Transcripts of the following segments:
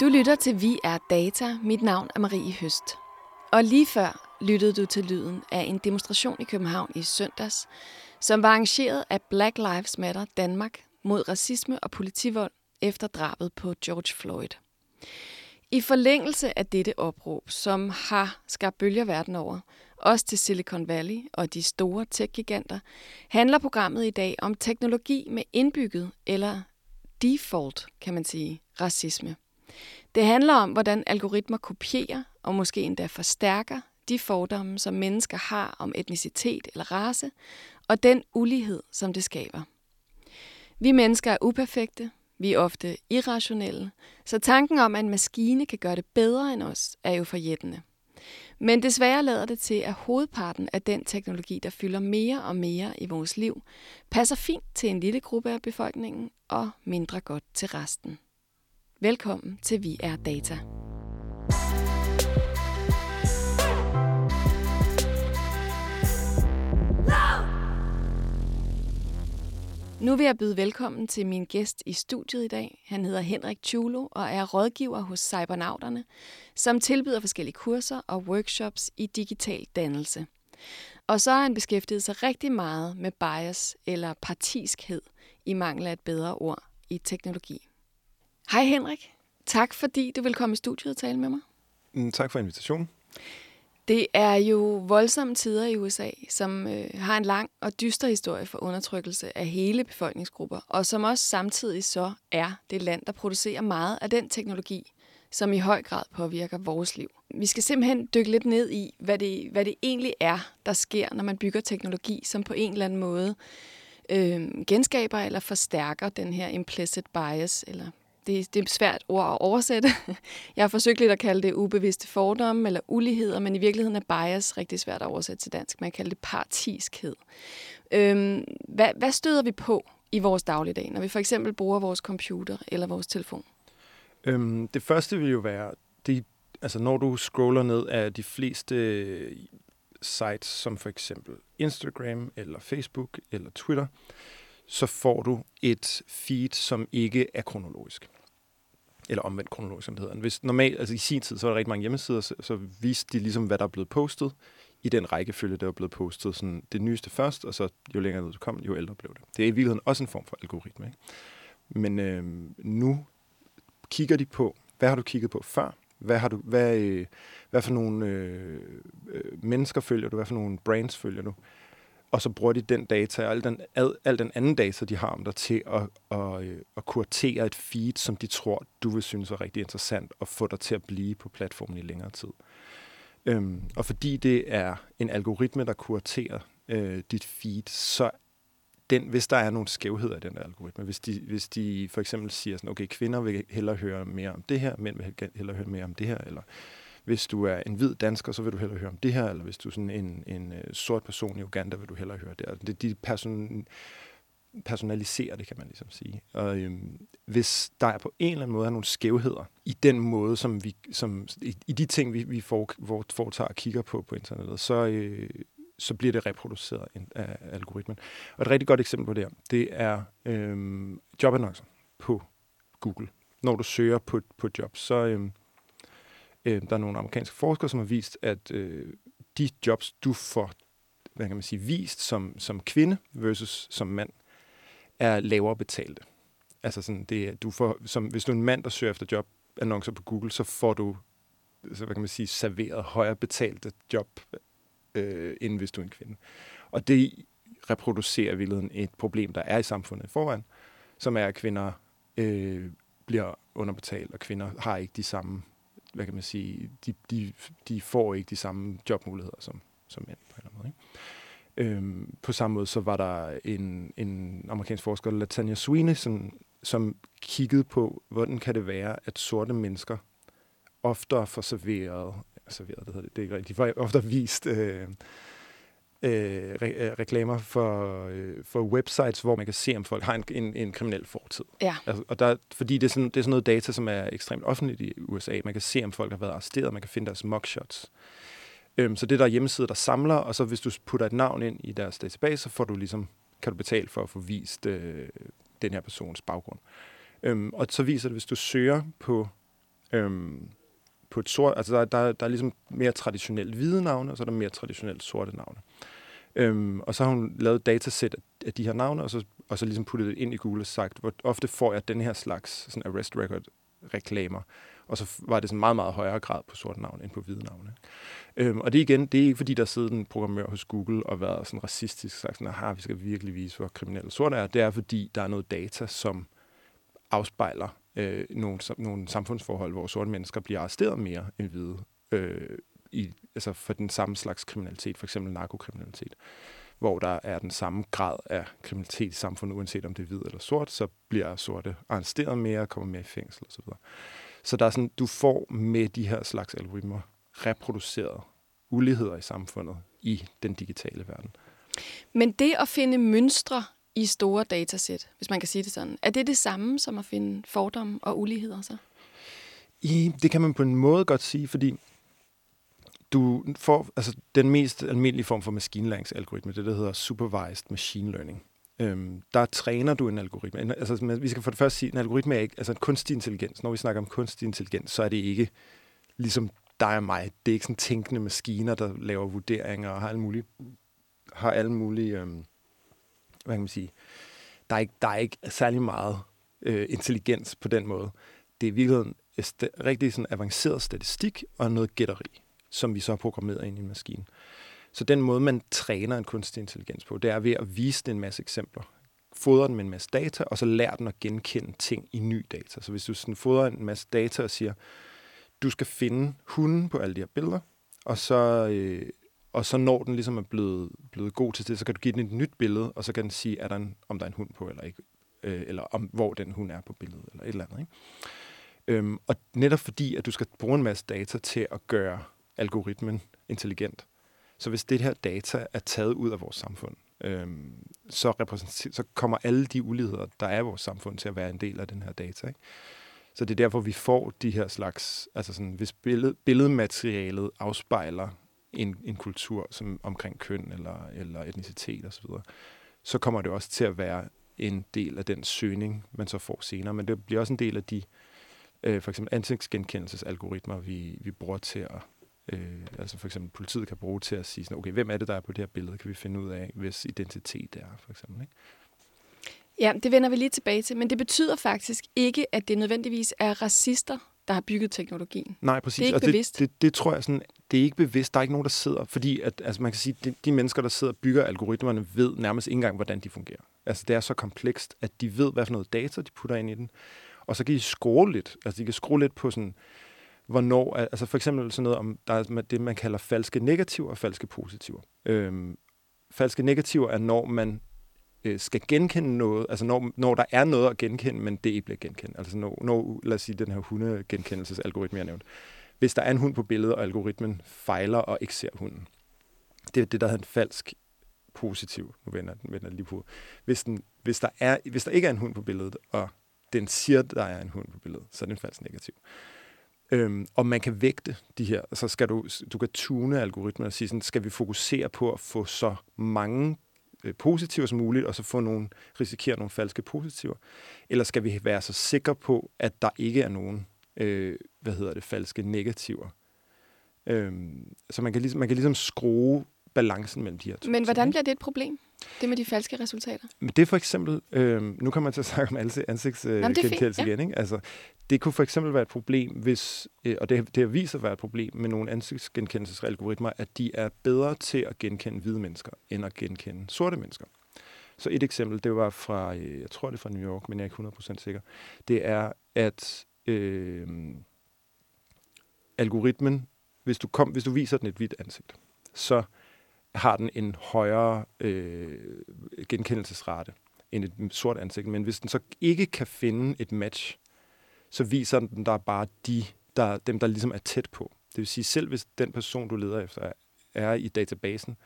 Du lytter til Vi er Data. Mit navn er Marie Høst. Og lige før lyttede du til lyden af en demonstration i København i søndags, som var arrangeret af Black Lives Matter Danmark mod racisme og politivold efter drabet på George Floyd. I forlængelse af dette opråb, som har skabt bølger verden over, også til Silicon Valley og de store tech-giganter, handler programmet i dag om teknologi med indbygget eller default, kan man sige, racisme. Det handler om, hvordan algoritmer kopierer og måske endda forstærker de fordomme, som mennesker har om etnicitet eller race, og den ulighed, som det skaber. Vi mennesker er uperfekte, vi er ofte irrationelle, så tanken om, at en maskine kan gøre det bedre end os, er jo forjættende. Men desværre lader det til, at hovedparten af den teknologi, der fylder mere og mere i vores liv, passer fint til en lille gruppe af befolkningen og mindre godt til resten. Velkommen til Vi er Data. Nu vil jeg byde velkommen til min gæst i studiet i dag. Han hedder Henrik Tjulo og er rådgiver hos Cybernauterne, som tilbyder forskellige kurser og workshops i digital dannelse. Og så har han beskæftiget sig rigtig meget med bias eller partiskhed i mangel af et bedre ord i teknologi. Hej Henrik. Tak fordi du vil komme i studiet og tale med mig. Mm, tak for invitationen. Det er jo voldsomme tider i USA, som øh, har en lang og dyster historie for undertrykkelse af hele befolkningsgrupper, og som også samtidig så er det land, der producerer meget af den teknologi, som i høj grad påvirker vores liv. Vi skal simpelthen dykke lidt ned i, hvad det, hvad det egentlig er, der sker, når man bygger teknologi, som på en eller anden måde øh, genskaber eller forstærker den her implicit bias, eller det, det er et svært ord at oversætte. Jeg har forsøgt lidt at kalde det ubevidste fordomme eller uligheder, men i virkeligheden er bias rigtig svært at oversætte til dansk. Man kan kalde det partiskhed. Øhm, hvad, hvad støder vi på i vores dagligdag, når vi for eksempel bruger vores computer eller vores telefon? Øhm, det første vil jo være, det, altså når du scroller ned af de fleste øh, sites, som for eksempel Instagram eller Facebook eller Twitter, så får du et feed, som ikke er kronologisk. Eller omvendt kronologisk, som det hedder. Hvis normalt, altså i sin tid, så var der rigtig mange hjemmesider, så, så viste de ligesom, hvad der er blevet postet i den rækkefølge, der er blevet postet. Sådan det nyeste først, og så jo længere ned du kom, jo ældre blev det. Det er i virkeligheden også en form for algoritme. Ikke? Men øh, nu kigger de på, hvad har du kigget på før? Hvad, har du, hvad, øh, hvad for nogle øh, øh mennesker følger du? Hvad for nogle brands følger du? Og så bruger de den data og al den, al, al den anden data, de har om dig, til at, at, øh, at kuratere et feed, som de tror, du vil synes er rigtig interessant, og få dig til at blive på platformen i længere tid. Øhm, og fordi det er en algoritme, der kuraterer øh, dit feed, så den, hvis der er nogle skævheder i den der algoritme, hvis de, hvis de for eksempel siger sådan, okay, kvinder vil hellere høre mere om det her, mænd vil hellere høre mere om det her, eller hvis du er en hvid dansker, så vil du hellere høre om det her, eller hvis du er sådan en, en øh, sort person i Uganda, vil du hellere høre det. Altså, det de person, personaliserer det, kan man ligesom sige. Og øhm, hvis der er på en eller anden måde er nogle skævheder i den måde, som vi, som, i, i de ting, vi, vi for, foretager og kigger på på internettet, så, øh, så bliver det reproduceret af algoritmen. Og et rigtig godt eksempel på det her, det er øhm, jobannoncer på Google. Når du søger på, på job, så, øhm, Øh, der er nogle amerikanske forskere, som har vist, at øh, de jobs, du får hvad kan man sige, vist som, som kvinde versus som mand, er lavere betalte. Altså sådan, det, du får, som, hvis du er en mand, der søger efter jobannoncer på Google, så får du så, hvad kan man sige, serveret højere betalte job, øh, end hvis du er en kvinde. Og det reproducerer i virkeligheden et problem, der er i samfundet foran, som er, at kvinder øh, bliver underbetalt, og kvinder har ikke de samme hvad kan man sige, de, de, de får ikke de samme jobmuligheder som, som mænd på en eller anden måde. Ikke? Øhm, på samme måde så var der en, en amerikansk forsker, Latanya Sweeney, som, som kiggede på, hvordan kan det være, at sorte mennesker oftere får serveret, serveret det hedder det, det er ikke rigtigt, de får ofte vist øh, øh, re- øh, reklamer for, øh, for websites, hvor man kan se, om folk har en, en, en kriminel fortid. Ja. Altså, og der, fordi det er, sådan, det er sådan noget data, som er ekstremt offentligt i USA. Man kan se, om folk har været arresteret, man kan finde deres mugshots. Øhm, så det der er hjemmesider, der samler, og så hvis du putter et navn ind i deres database, så får du ligesom, kan du betale for at få vist øh, den her persons baggrund. Øhm, og så viser det, hvis du søger på Øhm, på et sort, altså der, der, der er ligesom mere traditionelt hvide navne, og så er der mere traditionelt sorte navne. Øhm, og så har hun lavet et datasæt af de her navne, og så, og så ligesom puttet det ind i Google og sagt, hvor ofte får jeg den her slags sådan arrest record reklamer. Og så var det sådan meget, meget højere grad på sorte navne end på hvide navne. Øhm, og det igen, det er ikke fordi, der sidder en programmør hos Google og været sådan racistisk sagt sådan, at vi skal virkelig vise, hvor kriminelle sorte er. Det er fordi, der er noget data, som afspejler øh, nogle, nogle samfundsforhold, hvor sorte mennesker bliver arresteret mere end hvide øh, i, altså for den samme slags kriminalitet, for eksempel narkokriminalitet, hvor der er den samme grad af kriminalitet i samfundet, uanset om det er hvid eller sort, så bliver sorte arresteret mere, kommer mere i fængsel osv. Så der er sådan, du får med de her slags algoritmer reproduceret uligheder i samfundet i den digitale verden. Men det at finde mønstre i store datasæt, hvis man kan sige det sådan, er det det samme som at finde fordomme og uligheder så? I, det kan man på en måde godt sige, fordi du får altså, den mest almindelige form for maskinlæringsalgoritme, det der hedder supervised machine learning. Øhm, der træner du en algoritme. Altså, vi skal for det første sige, at en algoritme er ikke, altså en kunstig intelligens. Når vi snakker om kunstig intelligens, så er det ikke ligesom dig og mig. Det er ikke sådan tænkende maskiner, der laver vurderinger og har alle mulige, har alle mulige øhm, hvad kan man sige, der er ikke, der er ikke særlig meget øh, intelligens på den måde. Det er i virkeligheden rigtig sådan avanceret statistik og noget gætteri, som vi så har programmeret ind i en maskine. Så den måde, man træner en kunstig intelligens på, det er ved at vise den en masse eksempler. Fodre den med en masse data, og så lærer den at genkende ting i ny data. Så hvis du sådan fodrer en masse data og siger, du skal finde hunden på alle de her billeder, og så øh, og så når den ligesom er blevet, blevet god til det, så kan du give den et nyt billede, og så kan den sige, er der en, om der er en hund på eller ikke, øh, eller om, hvor den hund er på billedet, eller et eller andet. Ikke? Øhm, og netop fordi, at du skal bruge en masse data til at gøre algoritmen intelligent, så hvis det her data er taget ud af vores samfund, øhm, så, så kommer alle de uligheder, der er i vores samfund, til at være en del af den her data. Ikke? Så det er derfor, vi får de her slags, altså sådan, hvis billed, billedmaterialet afspejler en, en kultur som omkring køn eller, eller etnicitet osv., så, så kommer det også til at være en del af den søgning, man så får senere. Men det bliver også en del af de øh, for eksempel ansigtsgenkendelsesalgoritmer, vi, vi bruger til at Øh, altså for eksempel politiet kan bruge til at sige, sådan, okay, hvem er det, der er på det her billede? Kan vi finde ud af, hvis identitet er, for eksempel. Ikke? Ja, det vender vi lige tilbage til, men det betyder faktisk ikke, at det nødvendigvis er racister, der har bygget teknologien. Nej, præcis. Det er ikke og bevidst. Det, det, det tror jeg sådan, det er ikke bevidst. Der er ikke nogen, der sidder, fordi at, altså man kan sige, de, de mennesker, der sidder og bygger algoritmerne, ved nærmest ikke engang, hvordan de fungerer. Altså det er så komplekst, at de ved, hvad for noget data, de putter ind i den. Og så kan de skrue lidt. Altså de kan skrue lidt på sådan, hvornår, altså for eksempel sådan noget om, der er det, man kalder falske negativer og falske positiver. Øhm, falske negativer er, når man øh, skal genkende noget, altså når, når der er noget at genkende, men det ikke bliver genkendt. Altså når, når lad os sige, den her hundegenkendelsesalgoritme, jeg nævnte. Hvis der er en hund på billedet, og algoritmen fejler og ikke ser hunden. Det er det, der hedder en falsk positiv. Nu vender den vender lige på. Hvis, den, hvis, der er, hvis der ikke er en hund på billedet, og den siger, at der er en hund på billedet, så er det en falsk negativ. Øhm, og man kan vægte de her, så skal du, du kan tune algoritmen og sige, sådan, skal vi fokusere på at få så mange øh, positive som muligt, og så få nogle, risikere nogle falske positiver? Eller skal vi være så sikre på, at der ikke er nogen, øh, hvad hedder det, falske negativer? Øhm, så man kan, ligesom, man kan ligesom skrue balancen mellem de her to. Men hvordan bliver det et problem, det med de falske resultater? Men det er for eksempel, øh, nu kommer man til at snakke om ansigtsgenkendelse øh, ja. igen, ikke? Altså, det kunne for eksempel være et problem, hvis, øh, og det, det har vist at være et problem med nogle ansigtsgenkendelsesalgoritmer, at de er bedre til at genkende hvide mennesker, end at genkende sorte mennesker. Så et eksempel, det var fra, øh, jeg tror det er fra New York, men jeg er ikke 100% sikker, det er, at øh, algoritmen, hvis du, kom, hvis du viser den et hvidt ansigt, så har den en højere øh, genkendelsesrate end et sort ansigt. Men hvis den så ikke kan finde et match, så viser den der bare de, der, dem, der ligesom er tæt på. Det vil sige, selv hvis den person, du leder efter, er i databasen,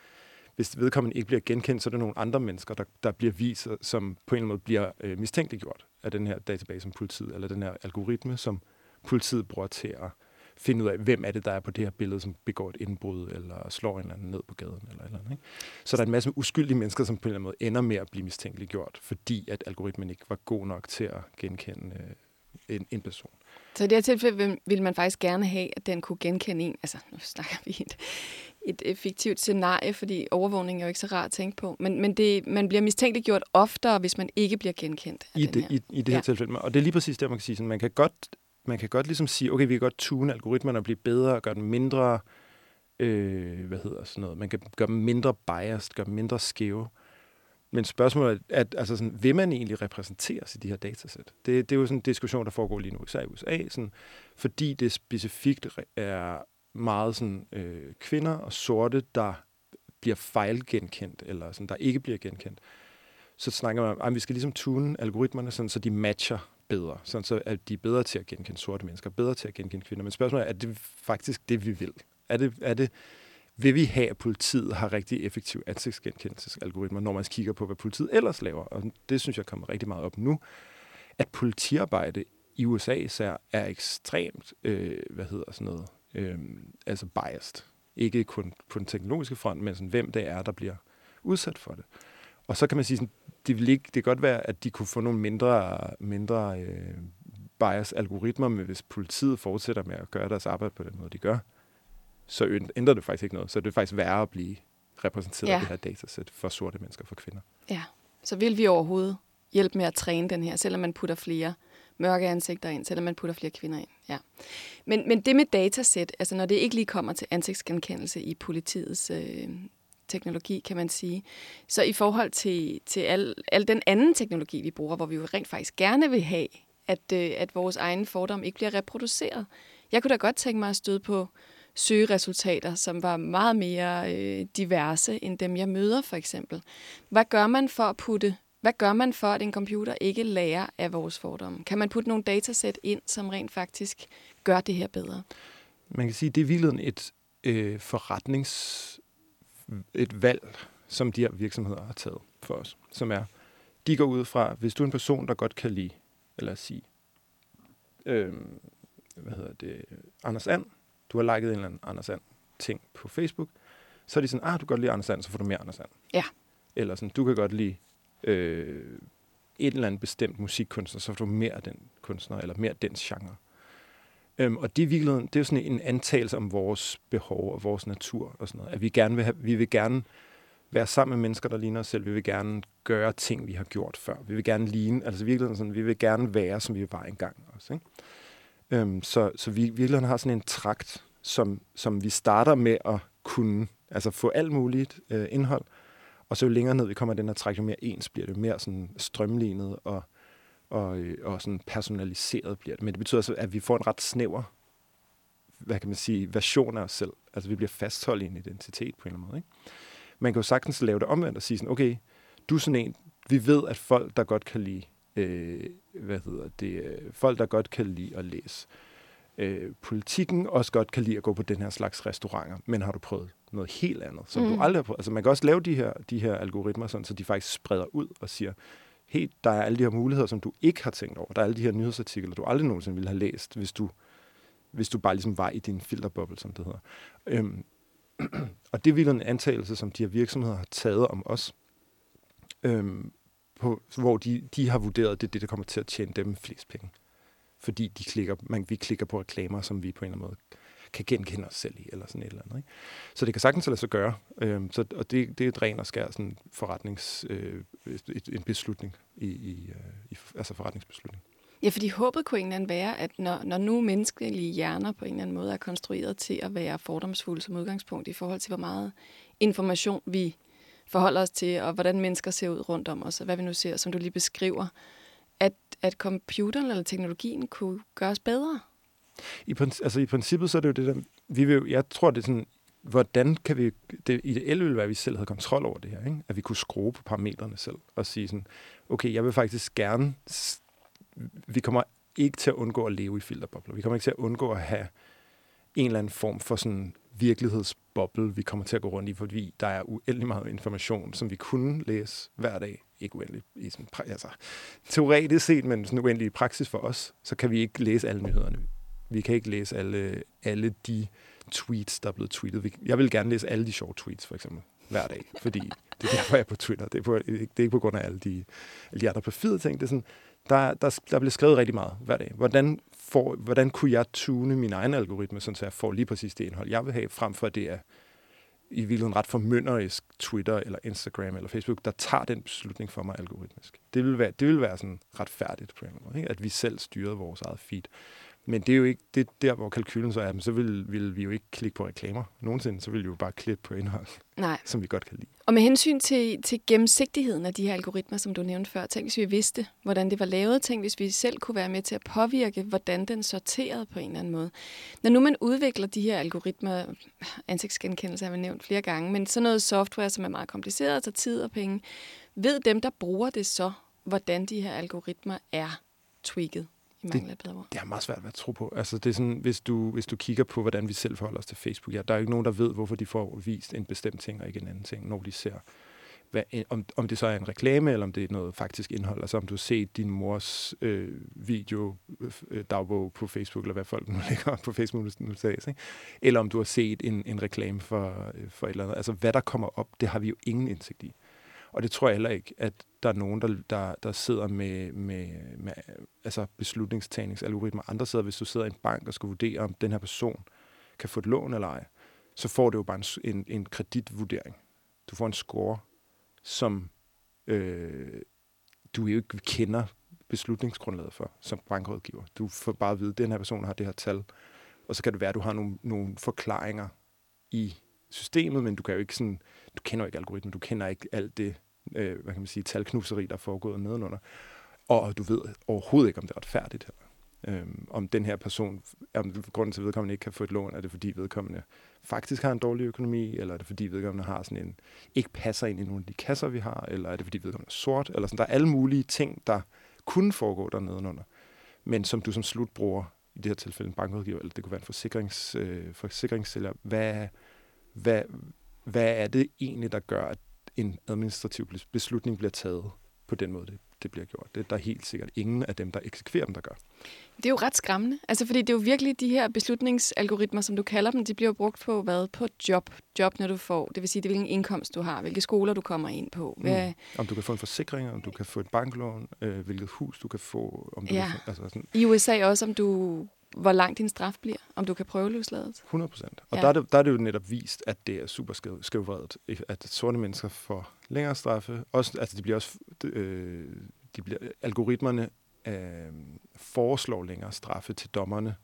hvis vedkommende ikke bliver genkendt, så er der nogle andre mennesker, der, der bliver vist, som på en eller anden måde bliver øh, mistænkeliggjort af den her database som politiet, eller den her algoritme, som politiet bruger til at finde ud af, hvem er det, der er på det her billede, som begår et indbrud, eller slår en eller anden ned på gaden, eller eller andet. Ikke? Så der er en masse uskyldige mennesker, som på en eller anden måde ender med at blive mistænkeliggjort, fordi at algoritmen ikke var god nok til at genkende øh, en, en person. Så i det her tilfælde vil, vil man faktisk gerne have, at den kunne genkende en, altså nu snakker vi et, et, fiktivt scenarie, fordi overvågning er jo ikke så rart at tænke på, men, men det, man bliver mistænkeliggjort oftere, hvis man ikke bliver genkendt I det, her. i, I det her ja. tilfælde. Og det er lige præcis det, man kan sige. Sådan, man kan godt man kan godt ligesom sige, okay, vi kan godt tune algoritmerne og blive bedre og gøre dem mindre, øh, hvad hedder sådan noget, man kan gøre dem mindre biased, gøre dem mindre skæve. Men spørgsmålet er, at, altså sådan, vil man egentlig repræsenteres i de her datasæt? Det, det er jo sådan en diskussion, der foregår lige nu, især i USA, sådan, fordi det specifikt er meget sådan, øh, kvinder og sorte, der bliver fejlgenkendt, eller sådan, der ikke bliver genkendt. Så snakker man om, at vi skal ligesom tune algoritmerne, sådan, så de matcher bedre, sådan så at de er bedre til at genkende sorte mennesker, bedre til at genkende kvinder. Men spørgsmålet er, er det faktisk det, vi vil? Er det, er det, vil vi have, at politiet har rigtig effektive ansigtsgenkendelsesalgoritmer, når man kigger på, hvad politiet ellers laver? Og det synes jeg kommer rigtig meget op nu, at politiarbejde i USA især er ekstremt, øh, hvad hedder sådan noget, øh, altså biased. Ikke kun på den teknologiske front, men sådan, hvem det er, der bliver udsat for det. Og så kan man sige, sådan, det, vil ikke, det kan godt være, at de kunne få nogle mindre, mindre øh, bias algoritmer, men hvis politiet fortsætter med at gøre deres arbejde på den måde, de gør, så ændrer det faktisk ikke noget. Så det er faktisk værre at blive repræsenteret ja. af det her datasæt for sorte mennesker for kvinder. Ja, så vil vi overhovedet hjælpe med at træne den her, selvom man putter flere mørke ansigter ind, selvom man putter flere kvinder ind. Ja. Men, men det med datasæt, altså når det ikke lige kommer til ansigtsgenkendelse i politiets øh, teknologi, kan man sige. Så i forhold til, til al, al den anden teknologi, vi bruger, hvor vi jo rent faktisk gerne vil have, at, øh, at vores egen fordom ikke bliver reproduceret. Jeg kunne da godt tænke mig at støde på søgeresultater, som var meget mere øh, diverse end dem, jeg møder for eksempel. Hvad gør man for at putte hvad gør man for, at en computer ikke lærer af vores fordomme? Kan man putte nogle datasæt ind, som rent faktisk gør det her bedre? Man kan sige, at det er virkelig et øh, forretnings et valg, som de her virksomheder har taget for os, som er, de går ud fra, hvis du er en person, der godt kan lide, eller sige, øh, hvad hedder det, Anders And, du har liket en eller anden Anders And ting på Facebook, så er de sådan, ah, du kan godt lide Anders And, så får du mere Anders And. Ja. Eller sådan, du kan godt lide øh, et eller andet bestemt musikkunstner, så får du mere af den kunstner, eller mere af dens genre. Øhm, og det er, virkeligheden, det er jo sådan en antagelse om vores behov og vores natur og sådan noget. At vi, gerne vil have, vi vil gerne være sammen med mennesker, der ligner os selv. Vi vil gerne gøre ting, vi har gjort før. Vi vil gerne ligne, altså virkeligheden sådan, vi vil gerne være, som vi var engang også. Ikke? Øhm, så, så vi virkelig har sådan en trakt, som, som vi starter med at kunne altså få alt muligt øh, indhold, og så jo længere ned vi kommer den her træk, jo mere ens bliver det, mere sådan strømlignet og og, øh, og sådan personaliseret bliver det. Men det betyder altså, at vi får en ret snæver hvad kan man sige, version af os selv. Altså vi bliver fastholdt i en identitet på en eller anden måde. Ikke? Man kan jo sagtens lave det omvendt og sige sådan, okay, du er sådan en, vi ved, at folk, der godt kan lide, øh, hvad hedder det, øh, folk, der godt kan lide at læse øh, politikken, også godt kan lide at gå på den her slags restauranter, men har du prøvet noget helt andet, som mm. du aldrig har prøvet? Altså man kan også lave de her, de her algoritmer, sådan, så de faktisk spreder ud og siger, helt, der er alle de her muligheder, som du ikke har tænkt over. Der er alle de her nyhedsartikler, du aldrig nogensinde ville have læst, hvis du, hvis du bare ligesom var i din filterboble, som det hedder. Øhm, og det er virkelig en antagelse, som de her virksomheder har taget om os, øhm, på, hvor de, de har vurderet, det er det, der kommer til at tjene dem flest penge. Fordi de klikker, man, vi klikker på reklamer, som vi på en eller anden måde kan genkende os selv i, eller sådan et eller andet. Ikke? Så det kan sagtens lade sig gøre, øhm, så, og det, det er et ren og skær sådan forretnings, øh, et, en beslutning, i, i, øh, i, altså forretningsbeslutning. Ja, fordi håbet kunne egentlig være, at når, når nu menneskelige hjerner på en eller anden måde er konstrueret til at være fordomsfulde som udgangspunkt i forhold til, hvor meget information vi forholder os til, og hvordan mennesker ser ud rundt om os, og hvad vi nu ser, som du lige beskriver, at, at computeren eller teknologien kunne gøres bedre. I, altså, I princippet så er det jo det der, vi vil, jeg tror, det er sådan, hvordan kan vi, det ideelle ville være, at vi selv havde kontrol over det her, ikke? at vi kunne skrue på parametrene selv, og sige sådan, okay, jeg vil faktisk gerne, vi kommer ikke til at undgå at leve i filterbobler, vi kommer ikke til at undgå at have en eller anden form for sådan virkeligheds boble, vi kommer til at gå rundt i, fordi der er uendelig meget information, som vi kunne læse hver dag. Ikke uendelig i sådan, altså, teoretisk set, men sådan uendelig i praksis for os, så kan vi ikke læse alle nyhederne vi kan ikke læse alle, alle de tweets, der er blevet tweetet. Jeg vil gerne læse alle de sjove tweets, for eksempel. hver dag, fordi det er derfor, jeg er på Twitter. Det er, på, det er ikke på grund af alle de, alle de andre perfide ting. Det er sådan, der, der, der bliver skrevet rigtig meget hver dag. Hvordan, får, hvordan kunne jeg tune min egen algoritme, så jeg får lige præcis det indhold, jeg vil have, frem for at det er i virkeligheden ret formynderisk Twitter eller Instagram eller Facebook, der tager den beslutning for mig algoritmisk. Det vil være, det vil være sådan retfærdigt på en måde, ikke? at vi selv styrede vores eget feed. Men det er jo ikke det er der, hvor kalkylen så er, men så vil, vil vi jo ikke klikke på reklamer nogensinde, så vil vi jo bare klikke på indhold, Nej. som vi godt kan lide. Og med hensyn til, til gennemsigtigheden af de her algoritmer, som du nævnte før, tænk hvis vi vidste, hvordan det var lavet, tænk hvis vi selv kunne være med til at påvirke, hvordan den sorterede på en eller anden måde. Når nu man udvikler de her algoritmer, ansigtsgenkendelse har vi nævnt flere gange, men sådan noget software, som er meget kompliceret, tager tid og penge, ved dem, der bruger det så, hvordan de her algoritmer er tweaked? I mangel af bedre ord. Det er meget svært at tro på. Altså, det er sådan, hvis, du, hvis du kigger på, hvordan vi selv forholder os til Facebook, ja, der er ikke nogen, der ved, hvorfor de får vist en bestemt ting og ikke en anden ting, når de ser, hvad, om, om det så er en reklame, eller om det er noget faktisk indhold. Altså om du har set din mors øh, video øh, dagbog på Facebook, eller hvad folk nu lægger på Facebook nu tages, ikke? eller om du har set en, en reklame for, øh, for et eller andet. Altså hvad der kommer op, det har vi jo ingen indsigt i. Og det tror jeg heller ikke, at der er nogen, der, der, der sidder med, med, med altså beslutningstagningsalgoritmer. Andre sidder, hvis du sidder i en bank og skal vurdere, om den her person kan få et lån eller ej, så får du jo bare en, en, en kreditvurdering. Du får en score, som øh, du jo ikke kender beslutningsgrundlaget for som bankrådgiver. Du får bare at vide, at den her person har det her tal, og så kan det være, at du har nogle, nogle forklaringer i systemet, men du kan jo ikke sådan, du kender ikke algoritmen, du kender ikke alt det, øh, hvad kan man sige, talknuseri, der er foregået nedenunder. Og du ved overhovedet ikke, om det er retfærdigt her. Øhm, om den her person, om grunden til, at vedkommende ikke kan få et lån, er det fordi vedkommende faktisk har en dårlig økonomi, eller er det fordi vedkommende har sådan en, ikke passer ind i nogle af de kasser, vi har, eller er det fordi vedkommende er sort, eller sådan. Der er alle mulige ting, der kunne foregå der nedenunder. Men som du som slutbruger, i det her tilfælde en bankrådgiver, eller det kunne være en forsikrings, øh, forsikringssælger, hvad, hvad, hvad er det egentlig, der gør, at en administrativ beslutning bliver taget på den måde, det, det bliver gjort. Det er der helt sikkert ingen af dem, der eksekverer dem, der gør. Det er jo ret skræmmende. Altså, fordi det er jo virkelig de her beslutningsalgoritmer, som du kalder dem, de bliver brugt på hvad? På job. Job, når du får. Det vil sige, det er hvilken indkomst du har, hvilke skoler du kommer ind på. Mm. Hvad... Mm. Om du kan få en forsikring, om du kan få et banklån, øh, hvilket hus du kan få. Om du ja. kan få, altså sådan. I USA også, om du hvor lang din straf bliver, om du kan prøve løsladet. 100 procent. Og ja. der, er det, der er det jo netop vist, at det er super skæv, skævvredet, at sorte mennesker får længere straffe. Også, altså de bliver også, øh, de bliver, algoritmerne øh, foreslår længere straffe til dommerne,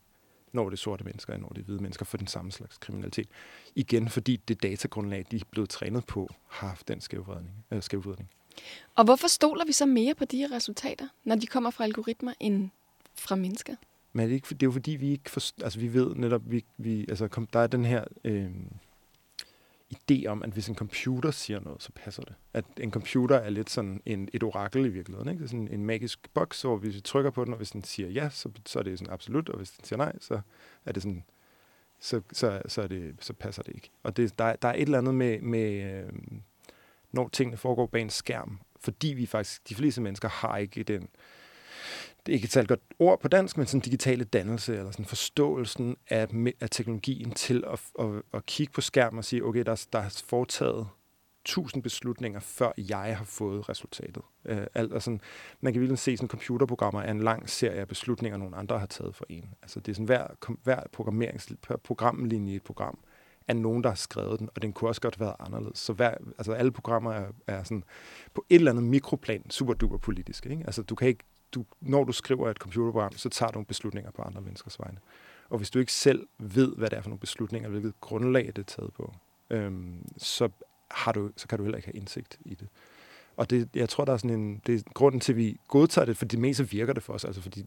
når det er sorte mennesker, end når det er hvide mennesker, for den samme slags kriminalitet. Igen, fordi det datagrundlag, de er blevet trænet på, har haft den skævvredning. Øh, skævvredning. Og hvorfor stoler vi så mere på de her resultater, når de kommer fra algoritmer, end fra mennesker? Men er det, ikke, det er jo fordi, vi ikke forstår, altså vi ved netop, vi, vi, altså kom, der er den her øh, idé om, at hvis en computer siger noget, så passer det. At en computer er lidt sådan en, et orakel i virkeligheden. Ikke? Det er sådan en magisk boks, hvor hvis vi trykker på den, og hvis den siger ja, så, så er det sådan absolut, og hvis den siger nej, så er det sådan, så, så, så, er det, så passer det ikke. Og det, der, der er et eller andet med, med øh, når tingene foregår bag en skærm, fordi vi faktisk, de fleste mennesker har ikke den, det er ikke et særligt godt ord på dansk, men sådan digitale dannelse, eller sådan forståelsen af, af teknologien til at, at, at kigge på skærmen og sige, okay, der, der er foretaget tusind beslutninger, før jeg har fået resultatet. Øh, alt, altså, man kan virkelig se, at computerprogrammer er en lang serie af beslutninger, nogle andre har taget for en. Altså, det er sådan, hver, hver programmerings, programlinje i et program er nogen, der har skrevet den, og den kunne også godt være anderledes. Så hver, altså, alle programmer er, er sådan, på et eller andet mikroplan super duper politisk. Ikke? Altså, du kan ikke du, når du skriver et computerprogram, så tager du nogle beslutninger på andre menneskers vegne. Og hvis du ikke selv ved, hvad det er for nogle beslutninger, hvilket grundlag det er taget på, øhm, så, har du, så kan du heller ikke have indsigt i det. Og det, jeg tror, der er sådan en, det er grunden til, at vi godtager det, for det meste virker det for os. Altså fordi,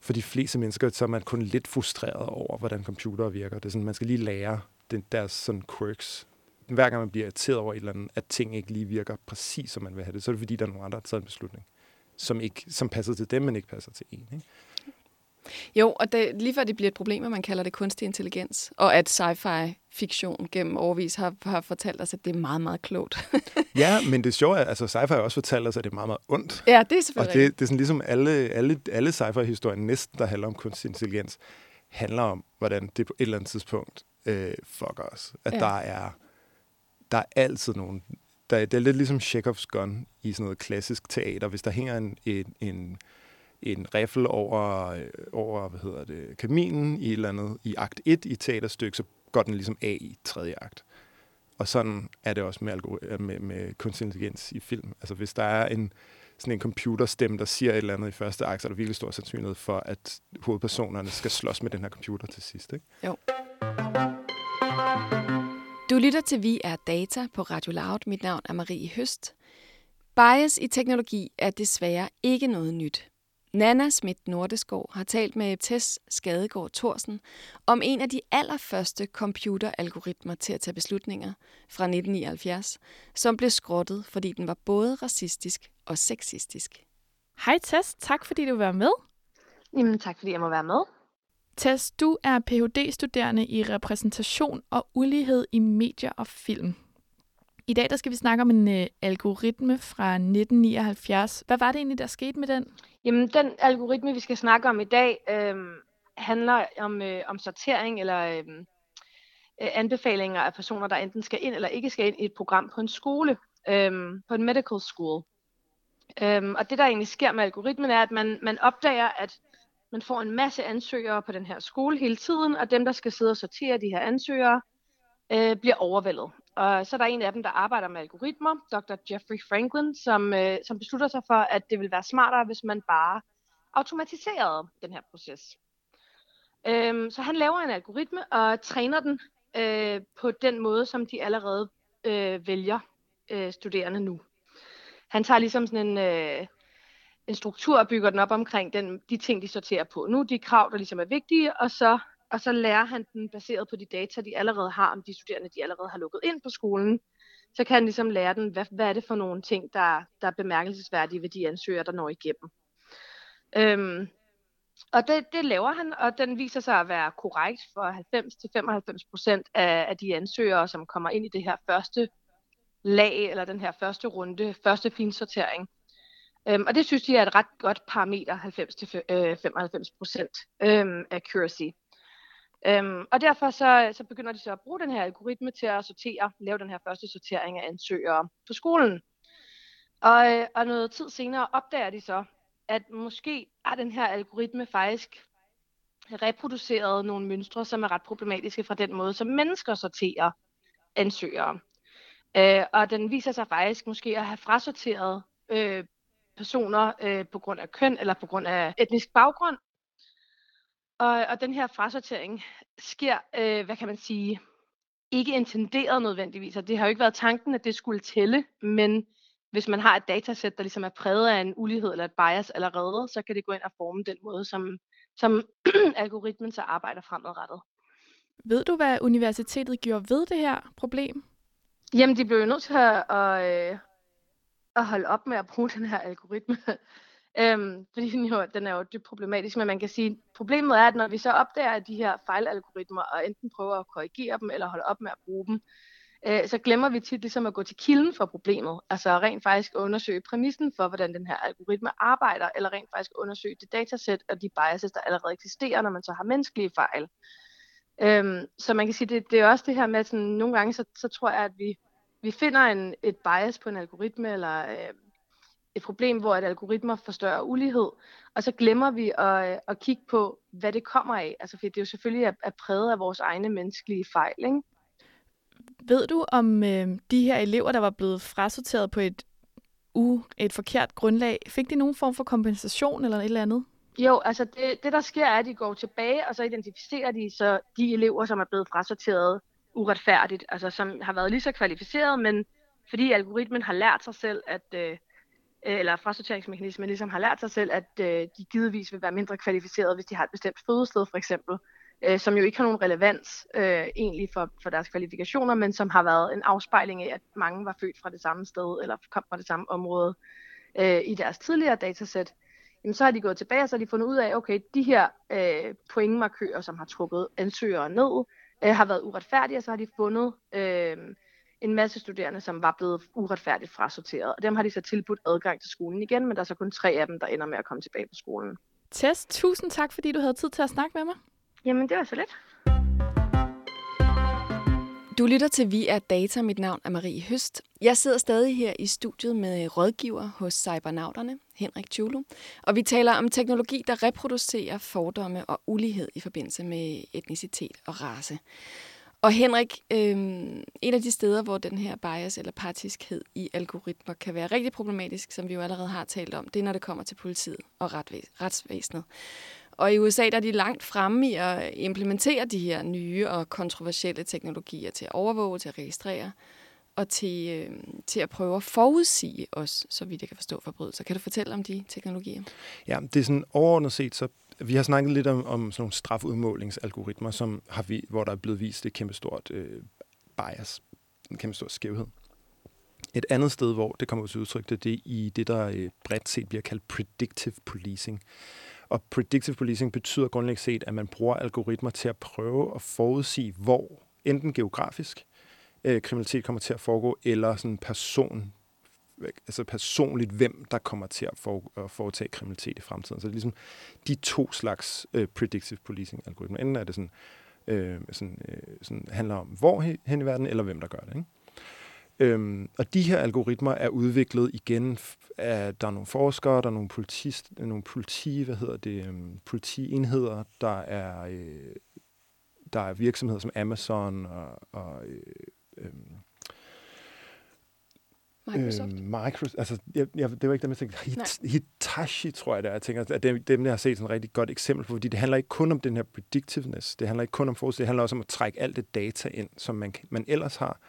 for de fleste mennesker, så er man kun lidt frustreret over, hvordan computere virker. Det er sådan, man skal lige lære den, deres sådan quirks. Hver gang man bliver irriteret over et eller andet, at ting ikke lige virker præcis, som man vil have det, så er det fordi, der er nogle andre, der har taget en beslutning som, ikke, som passer til dem, men ikke passer til en. Ikke? Jo, og det, lige før det bliver et problem, at man kalder det kunstig intelligens, og at sci-fi fiktion gennem overvis har, har fortalt os, at det er meget, meget klogt. ja, men det sjove er, altså sci-fi har også fortalt os, at det er meget, meget ondt. Ja, det er selvfølgelig Og det, det er sådan ligesom alle, alle, alle sci-fi-historier næsten, der handler om kunstig intelligens, handler om, hvordan det på et eller andet tidspunkt øh, fucker os. At ja. der er der er altid nogen... Der, det er lidt ligesom Chekhovs gun i sådan noget klassisk teater. Hvis der hænger en, en, en, en riffel over, øh, over hvad hedder det, kaminen i et eller andet, i akt 1 i teaterstykke, så går den ligesom af i tredje akt. Og sådan er det også med, øh, med, med kunstig intelligens i film. Altså hvis der er en, sådan en computerstemme, der siger et eller andet i første akt, så er der virkelig stor sandsynlighed for, at hovedpersonerne skal slås med den her computer til sidst. Ikke? Jo. Du lytter til Vi er Data på Radio Loud. Mit navn er Marie Høst. Bias i teknologi er desværre ikke noget nyt. Nana Schmidt Nordeskov har talt med Tess Skadegård Thorsen om en af de allerførste computeralgoritmer til at tage beslutninger fra 1979, som blev skrottet, fordi den var både racistisk og sexistisk. Hej Tess, tak fordi du var med. Jamen tak fordi jeg må være med. Tess, du er Ph.D.-studerende i repræsentation og ulighed i medier og film. I dag der skal vi snakke om en øh, algoritme fra 1979. Hvad var det egentlig, der skete med den? Jamen, den algoritme, vi skal snakke om i dag, øh, handler om, øh, om sortering eller øhm, øh, anbefalinger af personer, der enten skal ind eller ikke skal ind i et program på en skole, øh, på en medical school. Øh, og det, der egentlig sker med algoritmen, er, at man, man opdager, at man får en masse ansøgere på den her skole hele tiden, og dem, der skal sidde og sortere de her ansøgere, øh, bliver overvældet. Og så er der en af dem, der arbejder med algoritmer, Dr. Jeffrey Franklin, som, øh, som beslutter sig for, at det vil være smartere, hvis man bare automatiserede den her proces. Øhm, så han laver en algoritme og træner den øh, på den måde, som de allerede øh, vælger øh, studerende nu. Han tager ligesom sådan en, øh, en struktur og bygger den op omkring den, de ting, de sorterer på. Nu de krav, der ligesom er vigtige, og så og så lærer han den baseret på de data, de allerede har om de studerende, de allerede har lukket ind på skolen. Så kan han ligesom lære den, hvad, hvad er det for nogle ting, der, der er bemærkelsesværdige ved de ansøgere, der når igennem. Øhm, og det, det laver han, og den viser sig at være korrekt for 90-95% af, af de ansøgere, som kommer ind i det her første lag, eller den her første runde, første finsortering. Øhm, og det synes de er et ret godt parameter, 90-95% øh, øhm, accuracy. Øhm, og derfor så, så begynder de så at bruge den her algoritme til at sortere, lave den her første sortering af ansøgere på skolen. Og, øh, og noget tid senere opdager de så, at måske er den her algoritme faktisk reproduceret nogle mønstre, som er ret problematiske fra den måde, som mennesker sorterer ansøgere. Øh, og den viser sig faktisk måske at have frasorteret øh, personer øh, på grund af køn eller på grund af etnisk baggrund, og, og den her frasortering sker, øh, hvad kan man sige, ikke intenderet nødvendigvis. Og det har jo ikke været tanken, at det skulle tælle, men hvis man har et datasæt, der ligesom er præget af en ulighed eller et bias allerede, så kan det gå ind og forme den måde, som, som algoritmen så arbejder fremadrettet. Ved du, hvad universitetet gjorde ved det her problem? Jamen, de blev jo nødt til at, at, øh, at holde op med at bruge den her algoritme. Øhm, fordi den, jo, den er jo dybt problematisk, men man kan sige, problemet er, at når vi så opdager de her fejlalgoritmer, og enten prøver at korrigere dem, eller holde op med at bruge dem, øh, så glemmer vi tit ligesom at gå til kilden for problemet. Altså rent faktisk undersøge præmissen for, hvordan den her algoritme arbejder, eller rent faktisk undersøge det datasæt og de biases, der allerede eksisterer, når man så har menneskelige fejl. Øhm, så man kan sige, det, det er også det her med, at sådan, nogle gange så, så tror jeg, at vi, vi finder en, et bias på en algoritme, eller øh, et problem, hvor at algoritmer forstørrer ulighed, og så glemmer vi at, øh, at kigge på, hvad det kommer af. Altså, fordi det jo selvfølgelig er, er præget af vores egne menneskelige fejl. Ikke? Ved du om øh, de her elever, der var blevet frasorteret på et, u, et forkert grundlag, fik de nogen form for kompensation eller et eller andet? Jo, altså det, det der sker er, at de går tilbage, og så identificerer de så de elever, som er blevet frasorteret uretfærdigt, altså som har været lige så kvalificeret, men fordi algoritmen har lært sig selv, at, øh, øh, eller frasorteringsmekanismen ligesom har lært sig selv, at øh, de givetvis vil være mindre kvalificerede, hvis de har et bestemt fødested for eksempel, øh, som jo ikke har nogen relevans øh, egentlig for, for deres kvalifikationer, men som har været en afspejling af, at mange var født fra det samme sted, eller kom fra det samme område øh, i deres tidligere datasæt. Jamen, så har de gået tilbage, og så har de fundet ud af, okay, de her øh, pointmarkører, som har trukket ansøgere ned, øh, har været uretfærdige, og så har de fundet øh, en masse studerende, som var blevet uretfærdigt frasorteret. Og dem har de så tilbudt adgang til skolen igen, men der er så kun tre af dem, der ender med at komme tilbage på skolen. Tess, tusind tak, fordi du havde tid til at snakke med mig. Jamen, det var så lidt. Du lytter til Vi er Data. Mit navn er Marie Høst. Jeg sidder stadig her i studiet med øh, rådgiver hos Cybernauterne, Henrik Tjulu, og vi taler om teknologi, der reproducerer fordomme og ulighed i forbindelse med etnicitet og race. Og Henrik, øhm, en af de steder, hvor den her bias eller partiskhed i algoritmer kan være rigtig problematisk, som vi jo allerede har talt om, det er, når det kommer til politiet og retsvæsenet. Og i USA der er de langt fremme i at implementere de her nye og kontroversielle teknologier til at overvåge, til at registrere og til, øh, til at prøve at forudsige os, så vidt jeg kan forstå forbrydelser. Kan du fortælle om de teknologier? Ja, det er sådan overordnet set, så vi har snakket lidt om, om sådan nogle strafudmålingsalgoritmer, som har vi, hvor der er blevet vist et kæmpestort øh, bias, en kæmpestor skævhed. Et andet sted, hvor det kommer til udtryk, det er i det, der øh, bredt set bliver kaldt predictive policing. Og predictive policing betyder grundlæggende set, at man bruger algoritmer til at prøve at forudsige, hvor enten geografisk øh, kriminalitet kommer til at foregå, eller sådan person, altså personligt, hvem der kommer til at, for, at foretage kriminalitet i fremtiden. Så det er ligesom de to slags øh, predictive policing-algoritmer. Enten er det sådan, øh, sådan, øh, sådan handler om, hvor hen i verden, eller hvem der gør det. Ikke? Øhm, og de her algoritmer er udviklet igen af, der er nogle forskere, der er nogle, politist, nogle politi, hvad hedder det, um, politienheder, der er, øh, der er virksomheder som Amazon og, og øh, øh, Microsoft? Øh, Microsoft, altså, jeg, jeg, det var ikke dem, jeg tænkte. Hit, Hitachi, tror jeg, det er. Jeg tænker, at dem, dem, jeg har set sådan et rigtig godt eksempel på, fordi det handler ikke kun om den her predictiveness, det handler ikke kun om forsøg, det handler også om at trække alt det data ind, som man, man ellers har,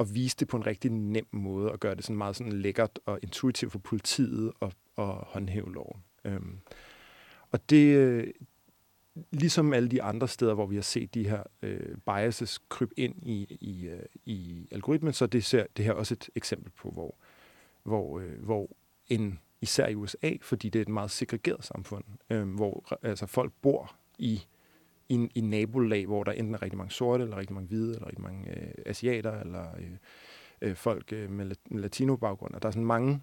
og vise det på en rigtig nem måde, og gøre det sådan meget sådan lækkert og intuitivt for politiet og, og håndhæve loven. Øhm, og det, øh, ligesom alle de andre steder, hvor vi har set de her øh, biases krybe ind i, i, øh, i algoritmen, så det ser det her også et eksempel på, hvor, hvor, øh, hvor en, især i USA, fordi det er et meget segregeret samfund, øh, hvor altså, folk bor i i, i nabolag, hvor der enten er rigtig mange sorte, eller rigtig mange hvide, eller rigtig mange øh, asiater, eller øh, øh folk øh, med, med latino-baggrund. Og der er sådan mange,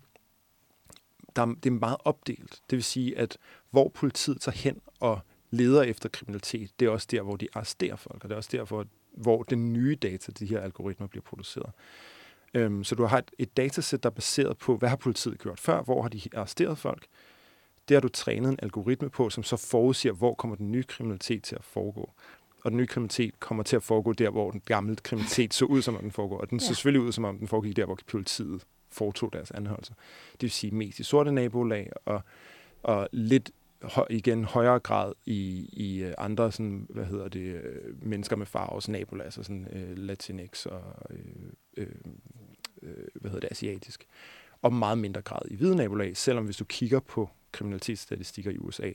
der, det er meget opdelt. Det vil sige, at hvor politiet tager hen og leder efter kriminalitet, det er også der, hvor de arresterer folk, og det er også derfor, hvor den nye data, de her algoritmer, bliver produceret. Øhm, så du har et, et datasæt, der er baseret på, hvad har politiet gjort før, hvor har de arresteret folk, det har du trænet en algoritme på, som så forudsiger, hvor kommer den nye kriminalitet til at foregå. Og den nye kriminalitet kommer til at foregå der, hvor den gamle kriminalitet så ud, som om den foregår. Og den ja. så selvfølgelig ud, som om den foregik der, hvor politiet foretog deres anholdelser. Det vil sige mest i sorte nabolag, og, og lidt igen højere grad i, i øh, andre sådan, hvad hedder det, øh, mennesker med farves nabolag, altså sådan uh, Latinx og uh, uh, uh, hvad hedder det, asiatisk. Og meget mindre grad i hvide nabolag, selvom hvis du kigger på kriminalitetsstatistikker i USA.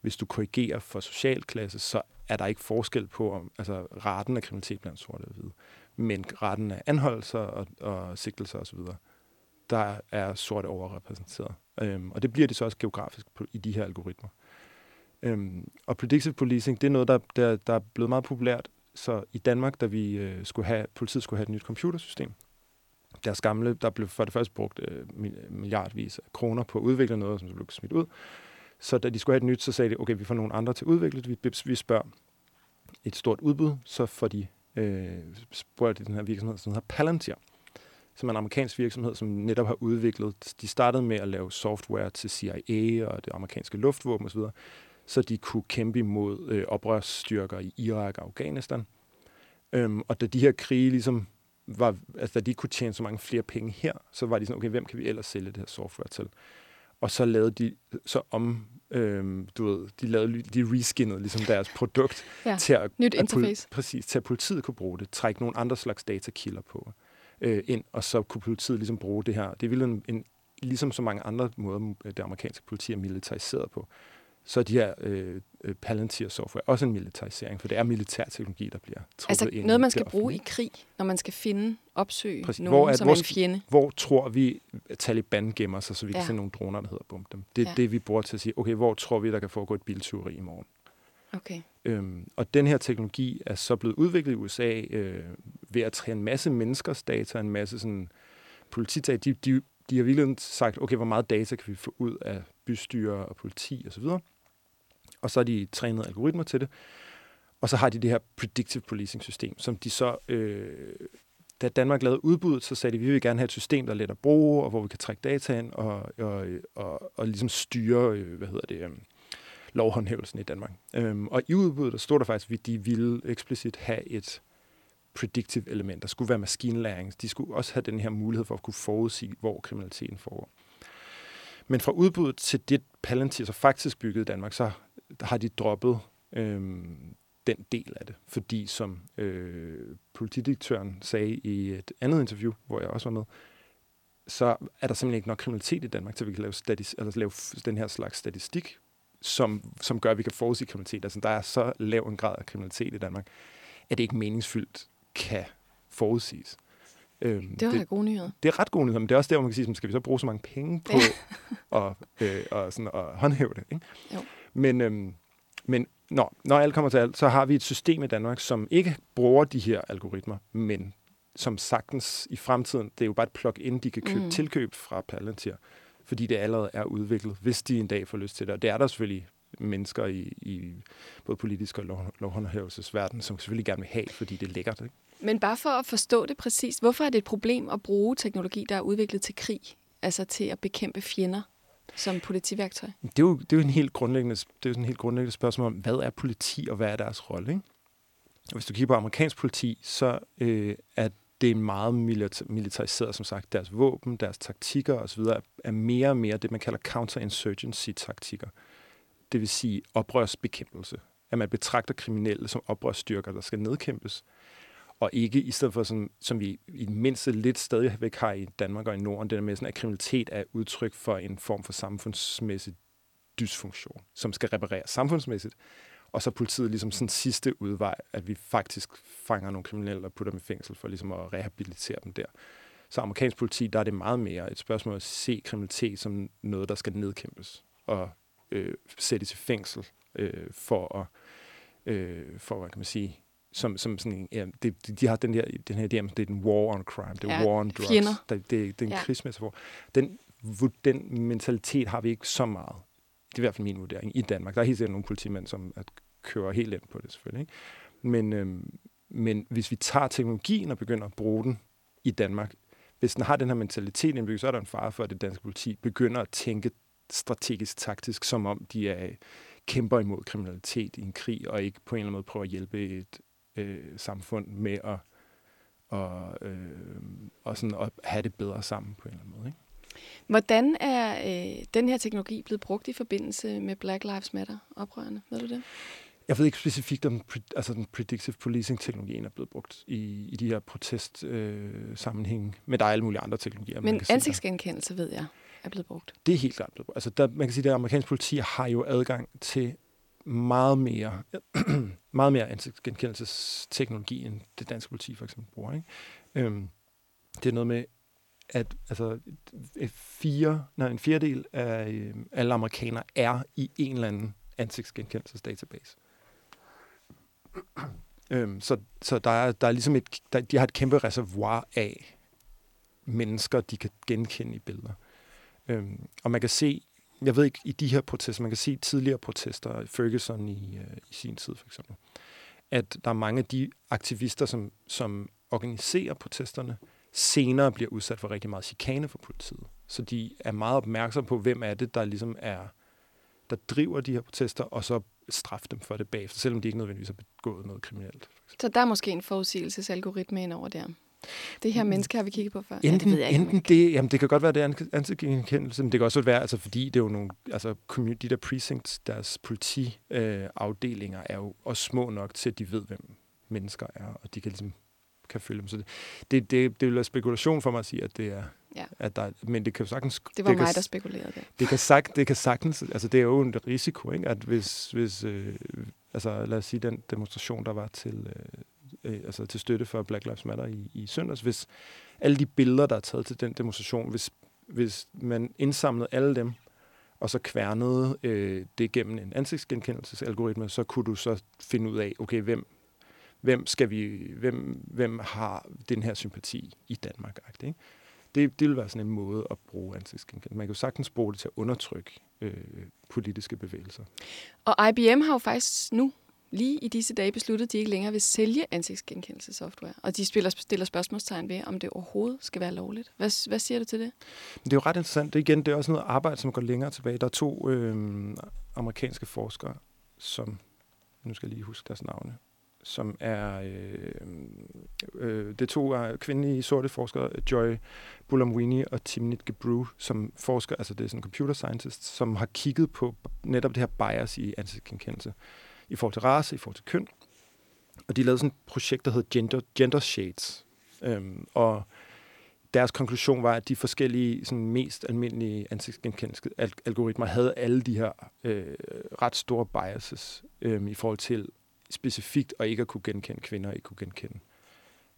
Hvis du korrigerer for socialklasse, så er der ikke forskel på om, altså raten af kriminalitet blandt sorte og hvide. Men raten af anholdelser og, og sigtelser osv., der er sorte overrepræsenteret. Øhm, og det bliver det så også geografisk på, i de her algoritmer. Øhm, og predictive policing, det er noget, der, der, der er blevet meget populært. Så i Danmark, da vi øh, skulle have, politiet skulle have et nyt computersystem, deres gamle, der blev for det første brugt øh, milliardvis af kroner på at udvikle noget, som så blev smidt ud. Så da de skulle have et nyt, så sagde de, okay, vi får nogle andre til at udvikle det. Vi, vi spørger et stort udbud, så får de øh, spørger de den her virksomhed, som hedder Palantir, som er en amerikansk virksomhed, som netop har udviklet, de startede med at lave software til CIA og det amerikanske luftvåben osv., så de kunne kæmpe imod øh, oprørsstyrker i Irak og Afghanistan. Øhm, og da de her krige ligesom var, altså, da de kunne tjene så mange flere penge her, så var de sådan, okay, hvem kan vi ellers sælge det her software til? Og så lavede de så om, øhm, du ved, de, lavede, de reskinnede ligesom deres produkt ja, til at, nyt interface. At, præcis, til at politiet kunne bruge det, trække nogle andre slags datakilder på øh, ind, og så kunne politiet ligesom bruge det her. Det ville en, en ligesom så mange andre måder, det amerikanske politi er militariseret på, så er de her øh, øh, Palantir software også en militarisering, for det er militær teknologi, der bliver trukket altså, ind. noget, man skal bruge i krig, når man skal finde, opsøge Præcis. nogen, hvor, at, som hvor, er en fjende. Hvor tror vi, at Taliban gemmer sig, så vi ja. kan se nogle droner, der hedder bum dem. Det er ja. det, vi bruger til at sige, okay, hvor tror vi, der kan foregå et biltyveri i morgen? Okay. Øhm, og den her teknologi er så blevet udviklet i USA øh, ved at træne en masse menneskers data, en masse sådan politidata. De, de, de har virkelig sagt, okay, hvor meget data kan vi få ud af bystyre og politi osv., og og så har de trænet algoritmer til det. Og så har de det her predictive policing system, som de så... Øh, da Danmark lavede udbuddet, så sagde de, at vi vil gerne have et system, der er let at bruge, og hvor vi kan trække data ind og, og, og, og ligesom styre, øh, hvad hedder det, øh, lovhåndhævelsen i Danmark. Øhm, og i udbuddet, der stod der faktisk, at de ville eksplicit have et predictive element. Der skulle være maskinlæring. De skulle også have den her mulighed for at kunne forudsige, hvor kriminaliteten foregår. Men fra udbuddet til det Palantir så faktisk byggede i Danmark, så har de droppet øhm, den del af det. Fordi som øh, politidirektøren sagde i et andet interview, hvor jeg også var med, så er der simpelthen ikke nok kriminalitet i Danmark, til vi kan lave, statis, eller lave den her slags statistik, som, som gør, at vi kan forudsige kriminalitet. Altså, der er så lav en grad af kriminalitet i Danmark, at det ikke meningsfyldt kan forudsiges. Øhm, det var det, gode nyheder. Det er ret gode nyheder, men det er også der, hvor man kan sige, skal vi så bruge så mange penge på at, øh, og sådan, at håndhæve det? Ikke? Jo. Men, øhm, men når, når alt kommer til alt, så har vi et system i Danmark, som ikke bruger de her algoritmer, men som sagtens i fremtiden, det er jo bare et plug-in, de kan købe mm. tilkøb fra Palantir, fordi det allerede er udviklet, hvis de en dag får lyst til det. Og det er der selvfølgelig mennesker i, i både politisk og lov, lovhåndhævelsesverden, som selvfølgelig gerne vil have, fordi det er lækkert. Ikke? Men bare for at forstå det præcist, hvorfor er det et problem at bruge teknologi, der er udviklet til krig, altså til at bekæmpe fjender? Som politiværktøj? Det er jo, det er jo en helt grundlæggende, det er jo sådan en helt grundlæggende spørgsmål om, hvad er politi, og hvad er deres rolle? Ikke? Og hvis du kigger på amerikansk politi, så øh, er det meget militariseret, som sagt. Deres våben, deres taktikker osv. er mere og mere det, man kalder counterinsurgency-taktikker. Det vil sige oprørsbekæmpelse. At man betragter kriminelle som oprørsstyrker, der skal nedkæmpes, og ikke i stedet for, sådan, som vi i det mindste lidt stadigvæk har i Danmark og i Norden, det der med, sådan, at kriminalitet er udtryk for en form for samfundsmæssig dysfunktion, som skal repareres samfundsmæssigt. Og så politiet ligesom sådan sidste udvej, at vi faktisk fanger nogle kriminelle og putter dem i fængsel for ligesom at rehabilitere dem der. Så amerikansk politi, der er det meget mere et spørgsmål at se kriminalitet som noget, der skal nedkæmpes og øh, sættes i fængsel øh, for at, øh, for hvad kan man sige, som, som sådan ja, det, de har den her, den her idé om, det er en war on crime, det er ja, war on drugs. Fjender. Det, det, det er en ja. krigsmetafor. Den, den mentalitet har vi ikke så meget. Det er i hvert fald min vurdering i Danmark. Der er helt sikkert nogle politimænd, som at kører helt ind på det selvfølgelig. Ikke? Men, øhm, men hvis vi tager teknologien og begynder at bruge den i Danmark, hvis den har den her mentalitet indbygget, så er der en fare for, at det danske politi begynder at tænke strategisk taktisk, som om de er kæmper imod kriminalitet i en krig, og ikke på en eller anden måde prøver at hjælpe et øh, samfund med at, og, øh, og sådan at have det bedre sammen på en eller anden måde. Ikke? Hvordan er øh, den her teknologi blevet brugt i forbindelse med Black Lives Matter-oprørerne? Ved du det? Jeg ved ikke specifikt, om altså den predictive policing-teknologien er blevet brugt i, i de her protest-sammenhænge, øh, men der er alle mulige andre teknologier. Men ansigtsgenkendelse, ved jeg, er blevet brugt. Det er helt klart blevet brugt. Altså, der, man kan sige, at amerikansk politi har jo adgang til meget mere, meget mere ansigtsgenkendelsesteknologi, end det danske politi for eksempel bruger. Ikke? Øhm, det er noget med, at altså, fire, nej, en fjerdedel af øh, alle amerikanere er i en eller anden ansigtsgenkendelsesdatabase. øhm, så så der, er, der er ligesom et, der, de har et kæmpe reservoir af mennesker, de kan genkende i billeder. Øhm, og man kan se, jeg ved ikke, i de her protester, man kan se tidligere protester, Ferguson i, øh, i sin tid for eksempel, at der er mange af de aktivister, som, som organiserer protesterne, senere bliver udsat for rigtig meget chikane fra politiet. Så de er meget opmærksomme på, hvem er det, der ligesom er, der driver de her protester, og så straffe dem for det bagefter, selvom de ikke nødvendigvis har begået noget kriminelt. Så der er måske en forudsigelsesalgoritme ind over der? Det her menneske har vi kigget på før. Enten, ja, det, ved jeg enten ikke. det, jamen det kan godt være, det er ansigtsgenkendelse, men det kan også være, altså fordi det er jo nogle, altså de der precincts, deres politiafdelinger øh, er jo også små nok til, at de ved, hvem mennesker er, og de kan ligesom kan følge dem. Så det, det, det, det vil være spekulation for mig at sige, at det er, ja. at der, men det kan jo sagtens... Det var det mig, kan, der spekulerede det. Det kan, sagt, det kan sagtens, altså det er jo en risiko, ikke? at hvis, hvis øh, altså lad os sige, den demonstration, der var til, øh, øh, altså til støtte for Black Lives Matter i, i søndags, hvis alle de billeder, der er taget til den demonstration, hvis, hvis man indsamlede alle dem, og så kværnede øh, det gennem en ansigtsgenkendelsesalgoritme, så kunne du så finde ud af, okay, hvem, hvem, skal vi, hvem, hvem har den her sympati i Danmark? Ikke? Det, det vil være sådan en måde at bruge ansigtsgenkendelse. Man kan jo sagtens bruge det til at undertrykke øh, politiske bevægelser. Og IBM har jo faktisk nu lige i disse dage besluttet, at de ikke længere vil sælge ansigtsgenkendelsessoftware. Og de spiller, stiller spørgsmålstegn ved, om det overhovedet skal være lovligt. Hvad, hvad siger du til det? Det er jo ret interessant. Det, igen, det er også noget arbejde, som går længere tilbage. Der er to øh, amerikanske forskere, som, nu skal jeg lige huske deres navne, som er, øh, øh, det to er kvindelige sorte forskere, Joy Bulamwini og Timnit Gebru, som forsker, altså det er sådan computer scientist, som har kigget på netop det her bias i ansigtsgenkendelse i forhold til race, i forhold til køn. Og de lavede sådan et projekt, der hed Gender, Gender Shades. Øhm, og deres konklusion var, at de forskellige sådan mest almindelige ansigtsgenkendelse-algoritmer havde alle de her øh, ret store biases øh, i forhold til specifikt at ikke at kunne genkende kvinder og ikke kunne genkende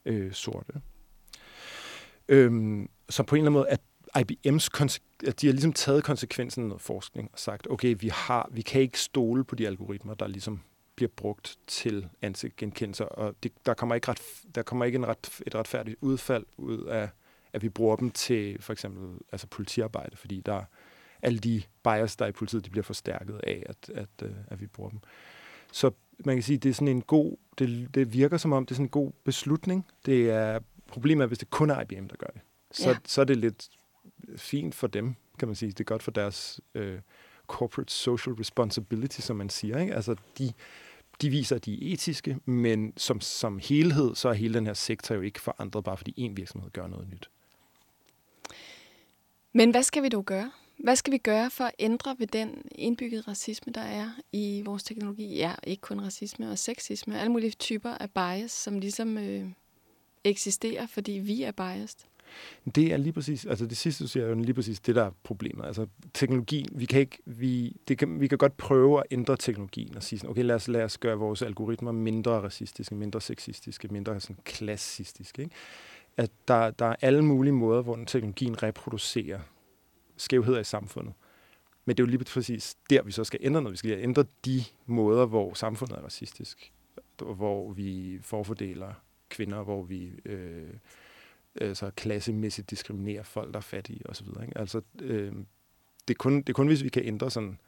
øh, sorte. Øhm, så på en eller anden måde, at IBM's at de har ligesom taget konsekvensen af noget forskning og sagt, okay, vi, har, vi kan ikke stole på de algoritmer, der ligesom bliver brugt til ansigtgenkendelse, og det, der kommer ikke, ret, der kommer ikke en ret, et retfærdigt udfald ud af, at vi bruger dem til for eksempel altså politiarbejde, fordi der alle de bias, der er i politiet, de bliver forstærket af, at, at, at, øh, at vi bruger dem. Så man kan sige, det er sådan en god, det, det virker som om, det er sådan en god beslutning. Det er, problemet er, hvis det kun er IBM, der gør det. Så, ja. så er det lidt fint for dem, kan man sige. Det er godt for deres øh, corporate social responsibility, som man siger. Ikke? Altså, de, de viser, at de er etiske, men som, som helhed, så er hele den her sektor jo ikke forandret, bare fordi en virksomhed gør noget nyt. Men hvad skal vi dog gøre? Hvad skal vi gøre for at ændre ved den indbyggede racisme, der er i vores teknologi? Ja, ikke kun racisme og sexisme, alle mulige typer af bias, som ligesom øh, eksisterer, fordi vi er biased. Det er lige præcis, altså det sidste, du siger, er jo lige præcis det, der er problemet. Altså teknologi, vi kan ikke, vi, det kan, vi kan godt prøve at ændre teknologien og sige sådan, okay, lad os, lad os gøre vores algoritmer mindre racistiske, mindre sexistiske, mindre sådan klassistiske. Ikke? At der, der er alle mulige måder, hvor den teknologien reproducerer skævheder i samfundet. Men det er jo lige præcis der, vi så skal ændre noget. Vi skal ændre de måder, hvor samfundet er racistisk, hvor vi forfordeler kvinder, hvor vi øh, altså klassemæssigt diskriminerer folk, der er fattige osv. Ikke? Altså, øh, det, er kun, det er kun, hvis vi kan ændre sådan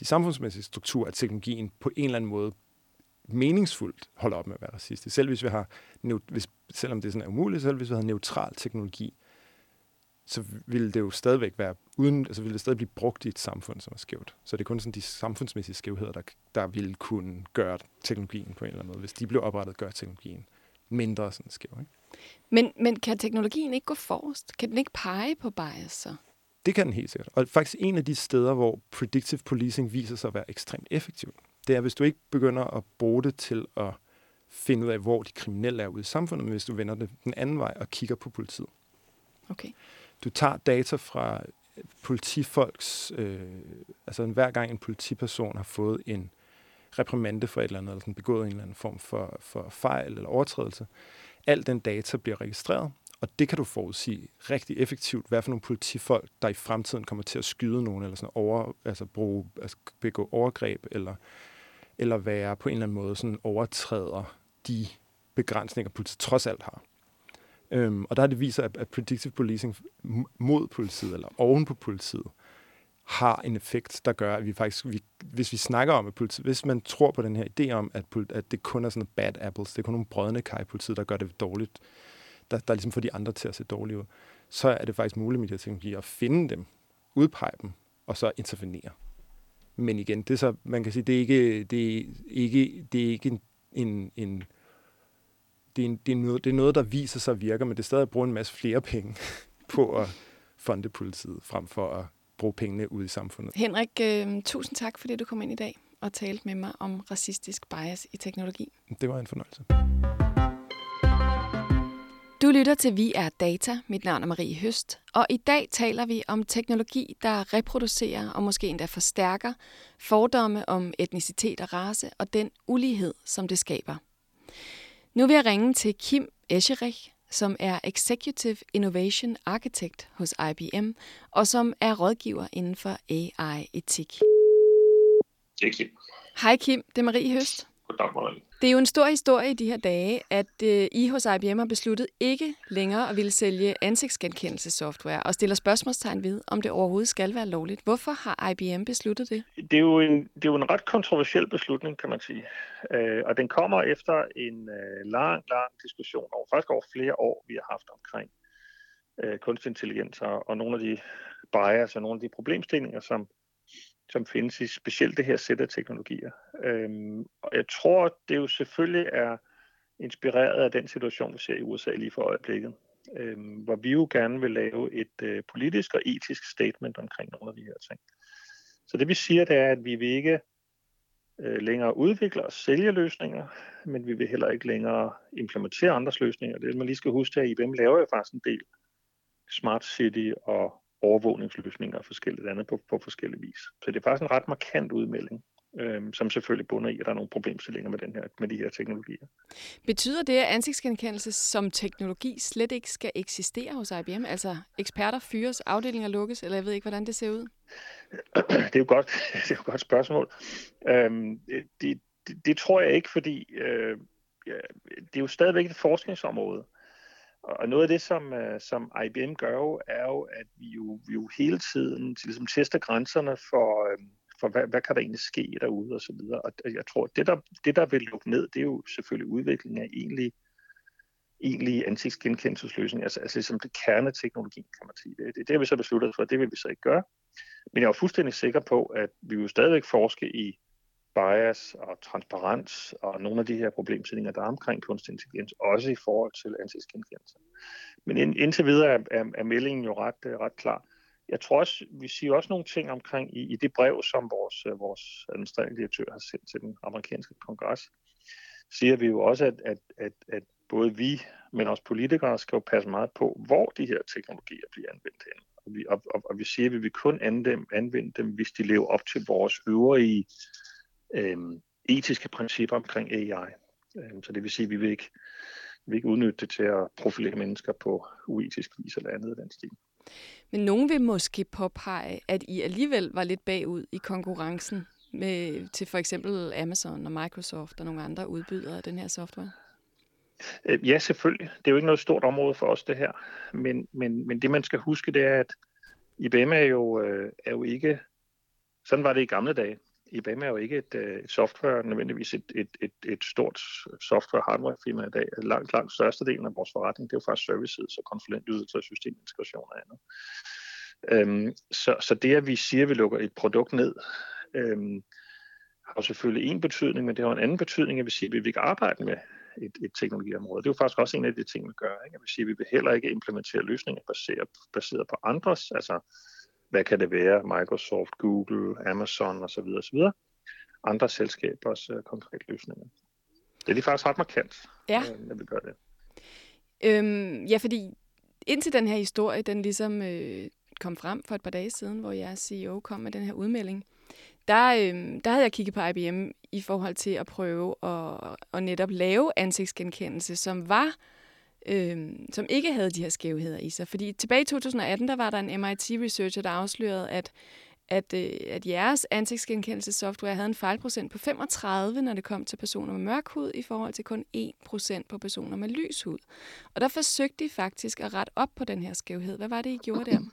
de samfundsmæssige strukturer, at teknologien på en eller anden måde meningsfuldt holder op med at være racistisk. Selv hvis vi har, hvis, selvom det sådan er umuligt, selv hvis vi har neutral teknologi, så ville det jo stadigvæk være uden, altså ville det stadig blive brugt i et samfund, som er skævt. Så det er kun sådan de samfundsmæssige skævheder, der, der ville kunne gøre teknologien på en eller anden måde. Hvis de blev oprettet, gør teknologien mindre sådan skæv. Ikke? Men, men kan teknologien ikke gå forrest? Kan den ikke pege på bias så? Det kan den helt sikkert. Og faktisk en af de steder, hvor predictive policing viser sig at være ekstremt effektivt, det er, hvis du ikke begynder at bruge det til at finde ud af, hvor de kriminelle er ude i samfundet, men hvis du vender det den anden vej og kigger på politiet. Okay. Du tager data fra politifolks, øh, altså hver gang en politiperson har fået en reprimande for et eller andet, eller sådan begået en eller anden form for, for fejl eller overtrædelse, al den data bliver registreret, og det kan du forudsige rigtig effektivt, hvad for nogle politifolk, der i fremtiden kommer til at skyde nogen, eller sådan over, altså bruge, altså begå overgreb, eller, eller være på en eller anden måde sådan overtræder de begrænsninger, politiet trods alt har. Øhm, og der har det vist sig, at, at predictive policing mod politiet, eller oven på politiet, har en effekt, der gør, at vi faktisk, vi, hvis vi snakker om, at politi, hvis man tror på den her idé om, at, at det kun er sådan bad apples, det er kun nogle brødne kar i politiet, der gør det dårligt, der, der ligesom får de andre til at se dårlige ud, så er det faktisk muligt med de her teknologier at finde dem, udpege dem, og så intervenere. Men igen, det er så, man kan sige, det er ikke, det er ikke, det er ikke en, en, en det, er en, det, er noget, det er noget, der viser sig virker, men det er stadig at bruge en masse flere penge på at funde politiet, frem for at bruge pengene ud i samfundet. Henrik, øh, tusind tak, fordi du kom ind i dag og talte med mig om racistisk bias i teknologi. Det var en fornøjelse. Du lytter til Vi er Data. Mit navn er Marie Høst, og i dag taler vi om teknologi, der reproducerer og måske endda forstærker fordomme om etnicitet og race og den ulighed, som det skaber. Nu vil jeg ringe til Kim Escherich, som er Executive Innovation Architect hos IBM, og som er rådgiver inden for AI-etik. Det er Kim. Hej Kim, det er Marie Høst. Programmer. Det er jo en stor historie i de her dage, at øh, I hos IBM har besluttet ikke længere at ville sælge ansigtsgenkendelsessoftware og stiller spørgsmålstegn ved, om det overhovedet skal være lovligt. Hvorfor har IBM besluttet det? Det er jo en, det er jo en ret kontroversiel beslutning, kan man sige. Øh, og den kommer efter en øh, lang, lang diskussion over, faktisk over flere år, vi har haft omkring øh, kunstig intelligens og, og nogle af de bias og nogle af de problemstillinger, som som findes i specielt det her sæt af teknologier. Øhm, og jeg tror, det jo selvfølgelig er inspireret af den situation, vi ser i USA lige for øjeblikket, øhm, hvor vi jo gerne vil lave et øh, politisk og etisk statement omkring nogle af de her ting. Så det vi siger, det er, at vi vil ikke øh, længere udvikle og sælge løsninger, men vi vil heller ikke længere implementere andres løsninger. Det man lige skal huske, at IBM laver jo faktisk en del smart city og overvågningsløsninger og forskelligt andet på, på forskellige vis. Så det er faktisk en ret markant udmelding, øhm, som selvfølgelig bunder i, at der er nogle problemstillinger med, den her, med de her teknologier. Betyder det, at ansigtsgenkendelse som teknologi slet ikke skal eksistere hos IBM? Altså eksperter fyres, afdelinger lukkes, eller jeg ved ikke, hvordan det ser ud? Det er jo godt, det er jo et godt spørgsmål. Øhm, det, det, det tror jeg ikke, fordi øh, det er jo stadigvæk et forskningsområde. Og noget af det, som, øh, som IBM gør jo, er jo, at vi jo, vi jo hele tiden ligesom tester grænserne for, øhm, for hvad, hvad kan der egentlig ske derude og så videre. Og jeg tror, det der, det der vil lukke ned, det er jo selvfølgelig udviklingen af egentlig egentlig ansigtsgenkendelsesløsning, altså, altså ligesom det kerneteknologi, kan man sige. Det, det, det har vi så besluttet for, det vil vi så ikke gøre. Men jeg er fuldstændig sikker på, at vi jo stadigvæk forske i bias og transparens og nogle af de her problemstillinger, der er omkring kunstig intelligens, også i forhold til ansigtsgenkendelse. Men ind, indtil videre er, er, er meldingen jo ret, øh, ret klar. Jeg tror også, vi siger også nogle ting omkring i, i det brev, som vores, øh, vores administrerende direktør har sendt til den amerikanske kongres, siger vi jo også, at, at, at, at både vi, men også politikere, skal jo passe meget på, hvor de her teknologier bliver anvendt hen. Og vi, og, og, og vi siger, at vi vil kun anvende dem, anvende dem, hvis de lever op til vores øvrige øh, etiske principper omkring AI. Øh, så det vil sige, at vi vil ikke, vi vil ikke udnytte det til at profilere mennesker på uetisk vis eller andet af den stil. Men nogen vil måske påpege, at I alligevel var lidt bagud i konkurrencen med, til for eksempel Amazon og Microsoft og nogle andre udbydere af den her software? Øh, ja, selvfølgelig. Det er jo ikke noget stort område for os, det her. Men, men, men det, man skal huske, det er, at IBM er jo, øh, er jo ikke... Sådan var det i gamle dage. IBM er jo ikke et, øh, et software, nødvendigvis et, et, et, et stort software-hardware firma i dag. Langt, langt størstedelen af vores forretning, det er jo faktisk services og konsulentydelser og systemintegration og andet. Øhm, så, så det, at vi siger, at vi lukker et produkt ned, øhm, har jo selvfølgelig en betydning, men det har en anden betydning, at vi siger, at vi vil ikke arbejde med et, et teknologiområde. Det er jo faktisk også en af de ting, vi gør. Ikke? At vi siger, at vi vil heller ikke implementere løsninger baseret, baseret på andres, altså hvad kan det være, Microsoft, Google, Amazon osv. osv. Andre selskabers uh, konkrete løsninger. Det er de faktisk ret markant, ja. øh, når vi gør det. Øhm, ja, fordi indtil den her historie, den ligesom øh, kom frem for et par dage siden, hvor jeres CEO kom med den her udmelding, der, øh, der havde jeg kigget på IBM i forhold til at prøve at, at netop lave ansigtsgenkendelse, som var øh, Øhm, som ikke havde de her skævheder i sig. Fordi tilbage i 2018, der var der en MIT-researcher, der afslørede, at, at, øh, at jeres ansigtsgenkendelsessoftware havde en fejlprocent på 35, når det kom til personer med mørk hud, i forhold til kun 1% på personer med lys hud. Og der forsøgte de faktisk at rette op på den her skævhed. Hvad var det, I gjorde der?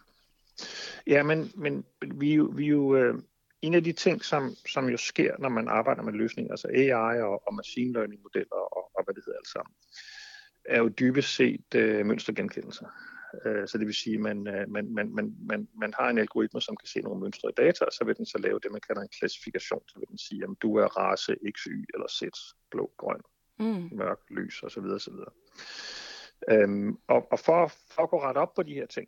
Ja, men, men vi, vi jo... Øh en af de ting, som, som jo sker, når man arbejder med løsninger, altså AI og, og machine learning modeller og, og hvad det hedder alt sammen, er jo dybest set øh, mønstergenkendelse. Øh, så det vil sige, at man, øh, man, man, man, man, man har en algoritme, som kan se nogle mønstre i data, og så vil den så lave det, man kalder en klassifikation. Så vil den sige, at du er race X, Y eller Z, blå, grøn, mm. mørk, lys osv. osv. Øhm, og, og for, for at gå ret op på de her ting,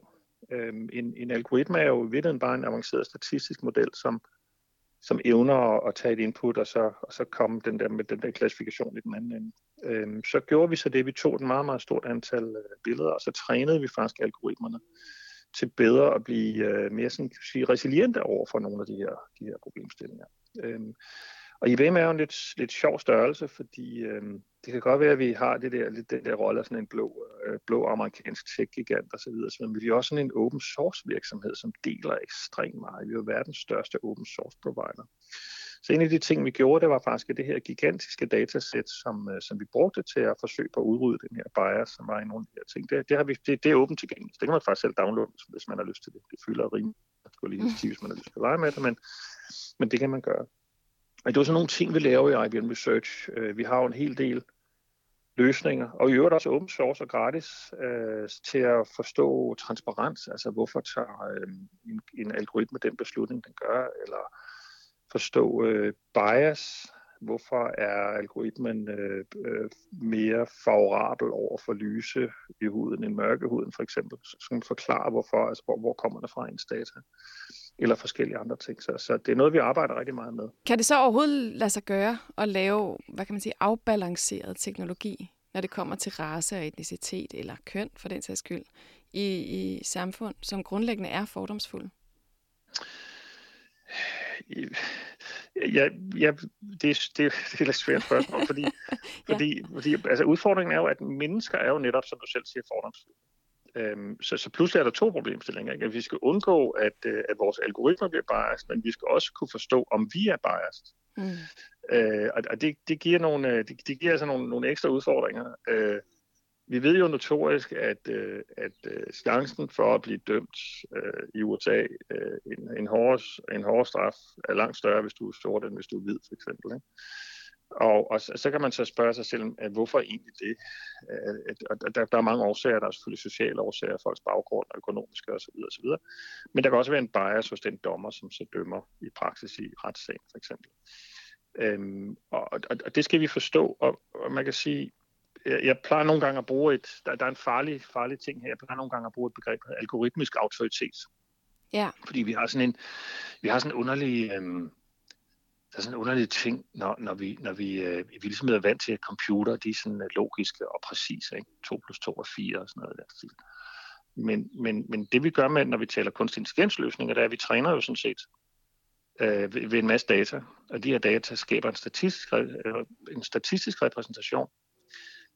øhm, en, en algoritme er jo i virkeligheden bare en avanceret statistisk model, som som evner at tage et input, og så, og så komme den der med den der klassifikation i den anden ende. Øhm, så gjorde vi så det, vi tog et meget, meget stort antal øh, billeder, og så trænede vi faktisk algoritmerne til bedre at blive øh, mere sådan, sige, resiliente over for nogle af de her, de her problemstillinger. Øhm, og IBM er jo en lidt, lidt sjov størrelse, fordi øhm, det kan godt være, at vi har det der, lidt den der rolle af sådan en blå, øh, blå amerikansk tech-gigant osv., men vi er også sådan en open source virksomhed, som deler ekstremt meget. Vi er jo verdens største open source provider. Så en af de ting, vi gjorde, det var faktisk det her gigantiske datasæt, som, øh, som vi brugte til at forsøge på at udrydde den her bias, som var i nogle af de her ting. Det, det, har vi, det, det er åbent tilgængeligt. Det kan man faktisk selv downloade, hvis man har lyst til det. Det fylder rimelig. Jeg skulle lige sige, hvis man har lyst til at lege med det, men, men det kan man gøre. Men det var sådan nogle ting, vi laver i IBM Research. Øh, vi har jo en hel del løsninger, og i øvrigt også open source og gratis øh, til at forstå transparens, altså hvorfor tager øh, en, en algoritme den beslutning, den gør, eller forstå øh, bias, hvorfor er algoritmen øh, øh, mere favorabel over for lyse i huden end mørkehuden for eksempel, så kan man forklare hvorfor, altså hvor, hvor kommer det fra ens data, eller forskellige andre ting. Så, så det er noget, vi arbejder rigtig meget med. Kan det så overhovedet lade sig gøre at lave, hvad kan man sige, afbalanceret teknologi, når det kommer til race og etnicitet, eller køn for den sags skyld, i, i samfund, som grundlæggende er fordomsfulde? Ja, ja det, det, det er et svært spørgsmål, fordi, ja. fordi, fordi altså, udfordringen er jo, at mennesker er jo netop, som du selv siger, fordomsfulde. Øhm, så, så pludselig er der to problemstillinger. Ikke? At vi skal undgå, at, øh, at vores algoritmer bliver biased, men vi skal også kunne forstå, om vi er biased. Mm. Øh, og og det, det giver, nogle, øh, det, det giver altså nogle, nogle ekstra udfordringer. Øh, vi ved jo notorisk, at, øh, at øh, chancen for at blive dømt øh, i USA, øh, en, en, hård, en hård straf, er langt større, hvis du er sort, end hvis du er hvid, for eksempel. Ikke? Og, og så, så kan man så spørge sig selv, at hvorfor egentlig det? At, at der, der er mange årsager. Der er selvfølgelig sociale årsager, folks baggrund, økonomiske osv. osv. Men der kan også være en bias hos den dommer, som så dømmer i praksis i retssagen, for eksempel. Øhm, og, og, og det skal vi forstå, og, og man kan sige, jeg, jeg plejer nogle gange at bruge et, der, der er en farlig, farlig ting her, jeg plejer nogle gange at bruge et begreb, algoritmisk autoritet. Ja. Fordi vi har sådan en, vi har sådan en underlig, øhm, der er sådan en underlig ting, når, når vi, når vi, øh, vi ligesom er vant til, at computer, de er sådan øh, logiske og præcise, ikke? 2 plus 2 er 4 og sådan noget der. Men, men, men det vi gør med, når vi taler kunstig intelligensløsninger, det er, at vi træner jo sådan set øh, ved, ved en masse data, og de her data skaber en statistisk, øh, en statistisk repræsentation,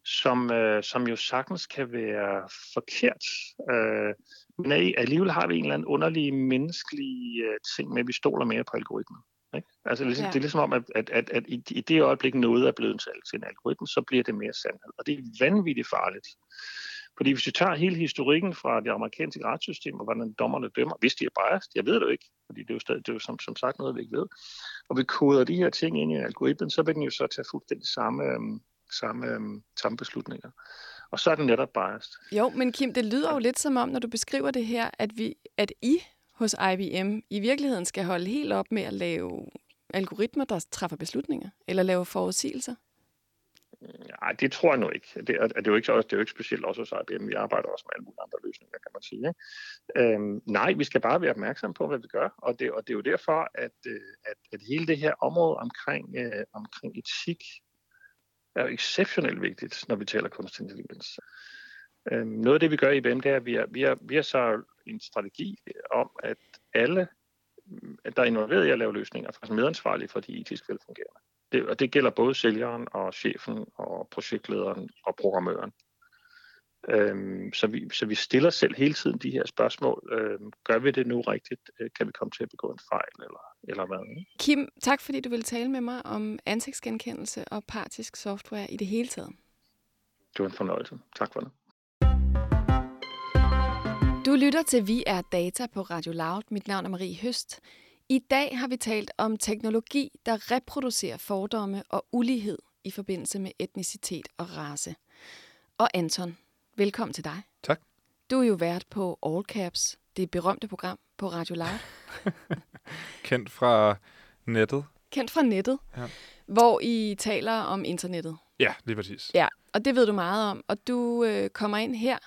som, øh, som jo sagtens kan være forkert. Øh, men alligevel har vi en eller anden underlig menneskelig øh, ting med, at vi stoler mere på algoritmen. Ikke? Altså, ligesom, ja. det er ligesom om, at, at, at, at i, i det øjeblik noget er blevet til en algoritme, så bliver det mere sandhed. Og det er vanvittigt farligt. Fordi hvis vi tager hele historikken fra det amerikanske retssystem, og hvordan dommerne dømmer, hvis de er biased, jeg ved det jo ikke, fordi det er jo, stadig, det er jo som, som sagt noget, vi ikke ved, og vi koder de her ting ind i algoritmen, så vil den jo så tage fuldstændig samme, øhm, samme, øhm, samme beslutninger. Og så er den netop biased. Jo, men Kim, det lyder jo lidt som om, når du beskriver det her, at, vi, at I hos IBM i virkeligheden skal holde helt op med at lave algoritmer, der træffer beslutninger, eller lave forudsigelser? Nej, det tror jeg nu ikke. Det er, det er, jo, ikke, det er jo ikke specielt også hos IBM. Vi arbejder også med alle mulige andre løsninger, kan man sige. Ikke? Øhm, nej, vi skal bare være opmærksomme på, hvad vi gør. Og det, og det er jo derfor, at, øh, at, at hele det her område omkring, øh, omkring etik er jo exceptionelt vigtigt, når vi taler kunstig intelligens. Øhm, noget af det, vi gør i IBM, det er, at vi har, vi har, vi har så en strategi om, at alle, der er involveret i at lave løsninger, er faktisk medansvarlige for de etisk velfungerende. Det, og det gælder både sælgeren og chefen og projektlederen og programmøren. Øhm, så, vi, så vi stiller selv hele tiden de her spørgsmål. Øhm, gør vi det nu rigtigt? Øh, kan vi komme til at begå en fejl eller, eller hvad? Kim, tak fordi du ville tale med mig om ansigtsgenkendelse og partisk software i det hele taget. Det var en fornøjelse. Tak for det. Du lytter til Vi er Data på Radio Loud. Mit navn er Marie Høst. I dag har vi talt om teknologi, der reproducerer fordomme og ulighed i forbindelse med etnicitet og race. Og Anton, velkommen til dig. Tak. Du er jo vært på All Caps, det berømte program på Radio Loud. Kendt fra nettet. Kendt fra nettet, ja. hvor I taler om internettet. Ja, lige præcis. Ja, og det ved du meget om. Og du øh, kommer ind her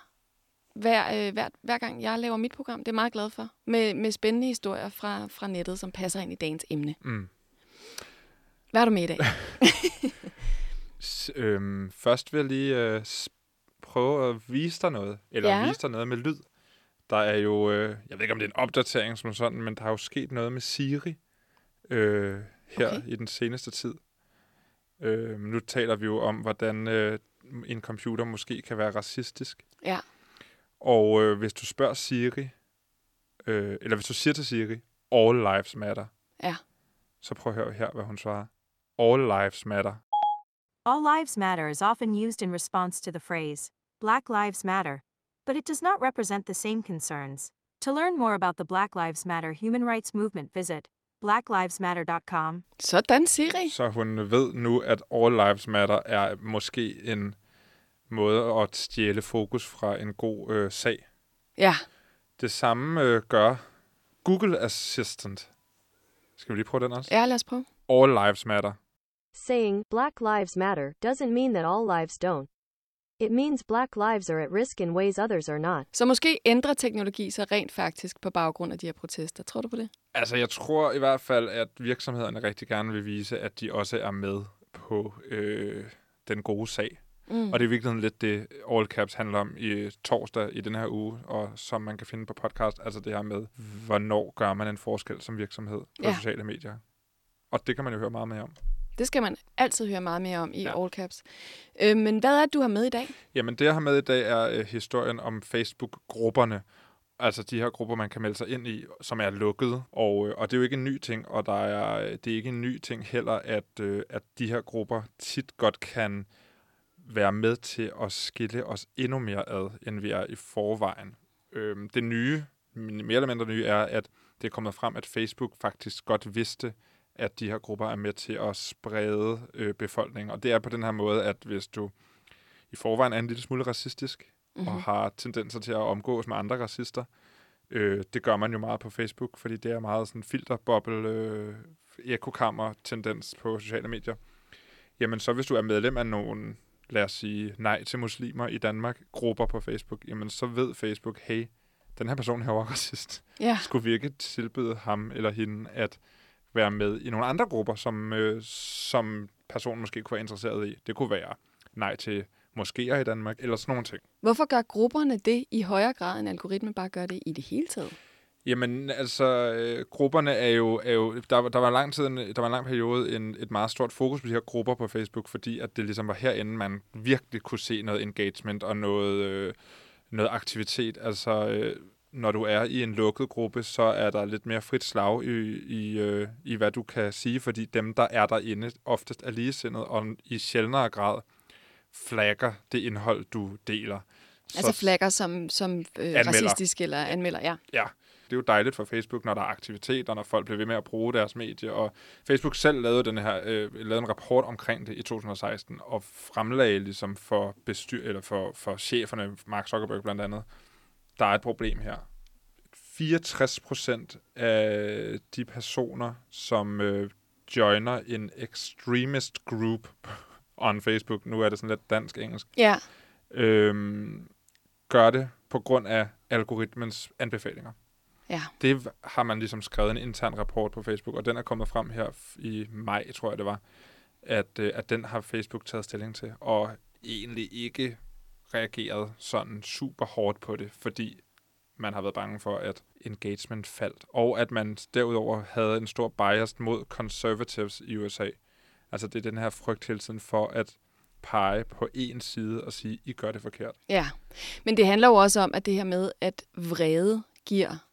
hver, øh, hver, hver gang jeg laver mit program. Det er jeg meget glad for. Med, med spændende historier fra, fra nettet, som passer ind i dagens emne. Mm. Hvad har du med i dag? S- øhm, først vil jeg lige øh, prøve at vise dig noget. Eller ja. vise dig noget med lyd. Der er jo, øh, jeg ved ikke om det er en opdatering som sådan, men der har jo sket noget med Siri øh, her okay. i den seneste tid. Øh, nu taler vi jo om, hvordan øh, en computer måske kan være racistisk. Ja. Og øh, hvis du spørger Siri, øh, eller hvis du siger til Siri, all lives matter, ja. Så prøv at høre her, hvad hun svarer. All lives matter. All lives matter is often used in response to the phrase, Black Lives Matter, but it does not represent the same concerns. To learn more about the Black Lives Matter human rights movement, visit blacklivesmatter.com. Sådan, Siri. Så hun ved nu, at all lives matter er måske en måde at stjæle fokus fra en god øh, sag. Ja. Det samme øh, gør Google Assistant. Skal vi lige prøve den også? Ja, lad os prøve. All lives matter. Saying Black Lives Matter doesn't mean that all lives don't. It means black lives are at risk in ways others are not. Så måske ændrer teknologi sig rent faktisk på baggrund af de her protester. Tror du på det? Altså, jeg tror i hvert fald, at virksomhederne rigtig gerne vil vise, at de også er med på øh, den gode sag. Mm. Og det er virkelig lidt det, All Caps handler om i torsdag i den her uge, og som man kan finde på podcast, altså det her med, hvornår gør man en forskel som virksomhed på Ja. sociale medier. Og det kan man jo høre meget mere om. Det skal man altid høre meget mere om i Ja. All Caps. Øh, men hvad er det, du har med i dag? Jamen, det jeg har med i dag er øh, historien om Facebook-grupperne. Altså de her grupper, man kan melde sig ind i, som er lukkede. Og, øh, og det er jo ikke en ny ting, og der er, øh, det er ikke en ny ting heller, at, øh, at de her grupper tit godt kan være med til at skille os endnu mere ad, end vi er i forvejen. Øhm, det nye, mere eller mindre nye, er, at det er kommet frem, at Facebook faktisk godt vidste, at de her grupper er med til at sprede øh, befolkningen. Og det er på den her måde, at hvis du i forvejen er en lille smule racistisk, mm-hmm. og har tendenser til at omgås med andre racister, øh, det gør man jo meget på Facebook, fordi det er meget sådan filterboble, øh, ekokammer-tendens på sociale medier. Jamen så hvis du er medlem af nogen, lad os sige, nej til muslimer i Danmark, grupper på Facebook, jamen så ved Facebook, hey, den her person her var racist. Ja. Skulle vi ikke tilbyde ham eller hende at være med i nogle andre grupper, som, øh, som personen måske kunne være interesseret i? Det kunne være nej til moskéer i Danmark, eller sådan nogle ting. Hvorfor gør grupperne det i højere grad, end algoritmen bare gør det i det hele taget? Jamen, altså, øh, grupperne er jo... Er jo der, var- der, var lang tid, en- der var en lang periode en, et meget stort fokus på de her grupper på Facebook, fordi at det ligesom var herinde, man virkelig kunne se noget engagement og noget, øh, noget aktivitet. Altså, øh, når du er i en lukket gruppe, så er der lidt mere frit slag i, i, øh, i hvad du kan sige, fordi dem, der er derinde, oftest er ligesindet, og i sjældnere grad flagger det indhold, du deler. Altså flagger som, som øh, racistisk eller anmelder, ja. Ja, det er jo dejligt for Facebook, når der er aktivitet, og når folk bliver ved med at bruge deres medie. Og Facebook selv lavede, den her, øh, lavede en rapport omkring det i 2016, og fremlagde ligesom for, bestyr, eller for, for cheferne, Mark Zuckerberg blandt andet, der er et problem her. 64 procent af de personer, som øh, joiner en extremist group on Facebook, nu er det sådan lidt dansk-engelsk, Ja, øhm, gør det på grund af algoritmens anbefalinger. Ja. Det har man ligesom skrevet en intern rapport på Facebook, og den er kommet frem her i maj, tror jeg det var, at, øh, at den har Facebook taget stilling til, og egentlig ikke reageret sådan super hårdt på det, fordi man har været bange for, at engagement faldt, og at man derudover havde en stor bias mod conservatives i USA. Altså det er den her frygt hele tiden for at pege på en side og sige, I gør det forkert. Ja, men det handler jo også om, at det her med, at vrede giver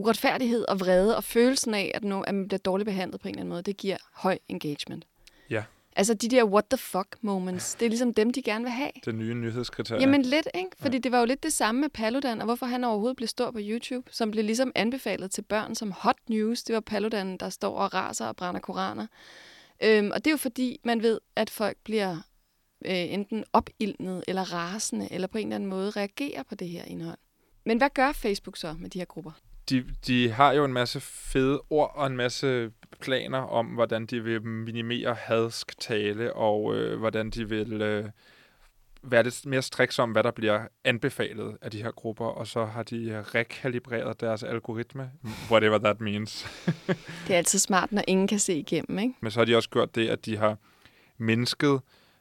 uretfærdighed og vrede og følelsen af, at, nu, at man bliver dårligt behandlet på en eller anden måde, det giver høj engagement. Ja. Altså de der what the fuck moments, det er ligesom dem, de gerne vil have. Det nye nyhedskriterie. Jamen lidt, ikke? Fordi det var jo lidt det samme med Paludan, og hvorfor han overhovedet blev stor på YouTube, som blev ligesom anbefalet til børn som hot news. Det var Paludan, der står og raser og brænder koraner. Øhm, og det er jo fordi, man ved, at folk bliver øh, enten opildnet eller rasende, eller på en eller anden måde reagerer på det her indhold. Men hvad gør Facebook så med de her grupper? De, de har jo en masse fede ord og en masse planer om, hvordan de vil minimere hadsk tale, og øh, hvordan de vil øh, være lidt mere striks om, hvad der bliver anbefalet af de her grupper, og så har de rekalibreret deres algoritme, whatever that means. Det er altid smart, når ingen kan se igennem, ikke? Men så har de også gjort det, at de har mindsket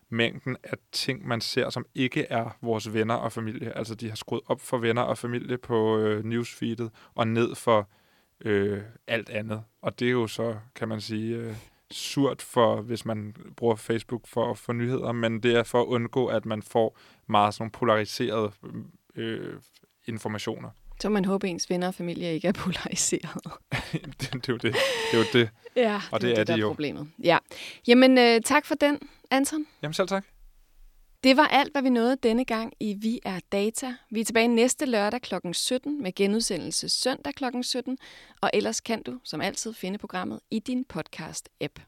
mængden af ting, man ser, som ikke er vores venner og familie. Altså, de har skruet op for venner og familie på øh, newsfeedet, og ned for øh, alt andet. Og det er jo så, kan man sige, øh, surt for, hvis man bruger Facebook for at få nyheder, men det er for at undgå, at man får meget sådan polariserede øh, informationer. Så man håbe, at ens venner og familie ikke er polariseret. det, det, er jo det. det er jo det. Ja, Og det er det de der jo. problemet. Ja. Jamen, øh, tak for den, Anton. Jamen selv tak. Det var alt, hvad vi nåede denne gang i Vi er Data. Vi er tilbage næste lørdag kl. 17 med genudsendelse søndag kl. 17, og ellers kan du som altid finde programmet i din podcast-app.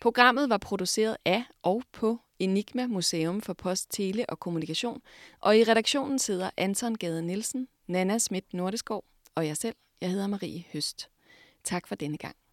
Programmet var produceret af og på Enigma Museum for Post, Tele og Kommunikation, og i redaktionen sidder Anton Gade Nielsen, Nana Schmidt Nordeskov og jeg selv. Jeg hedder Marie Høst. Tak for denne gang.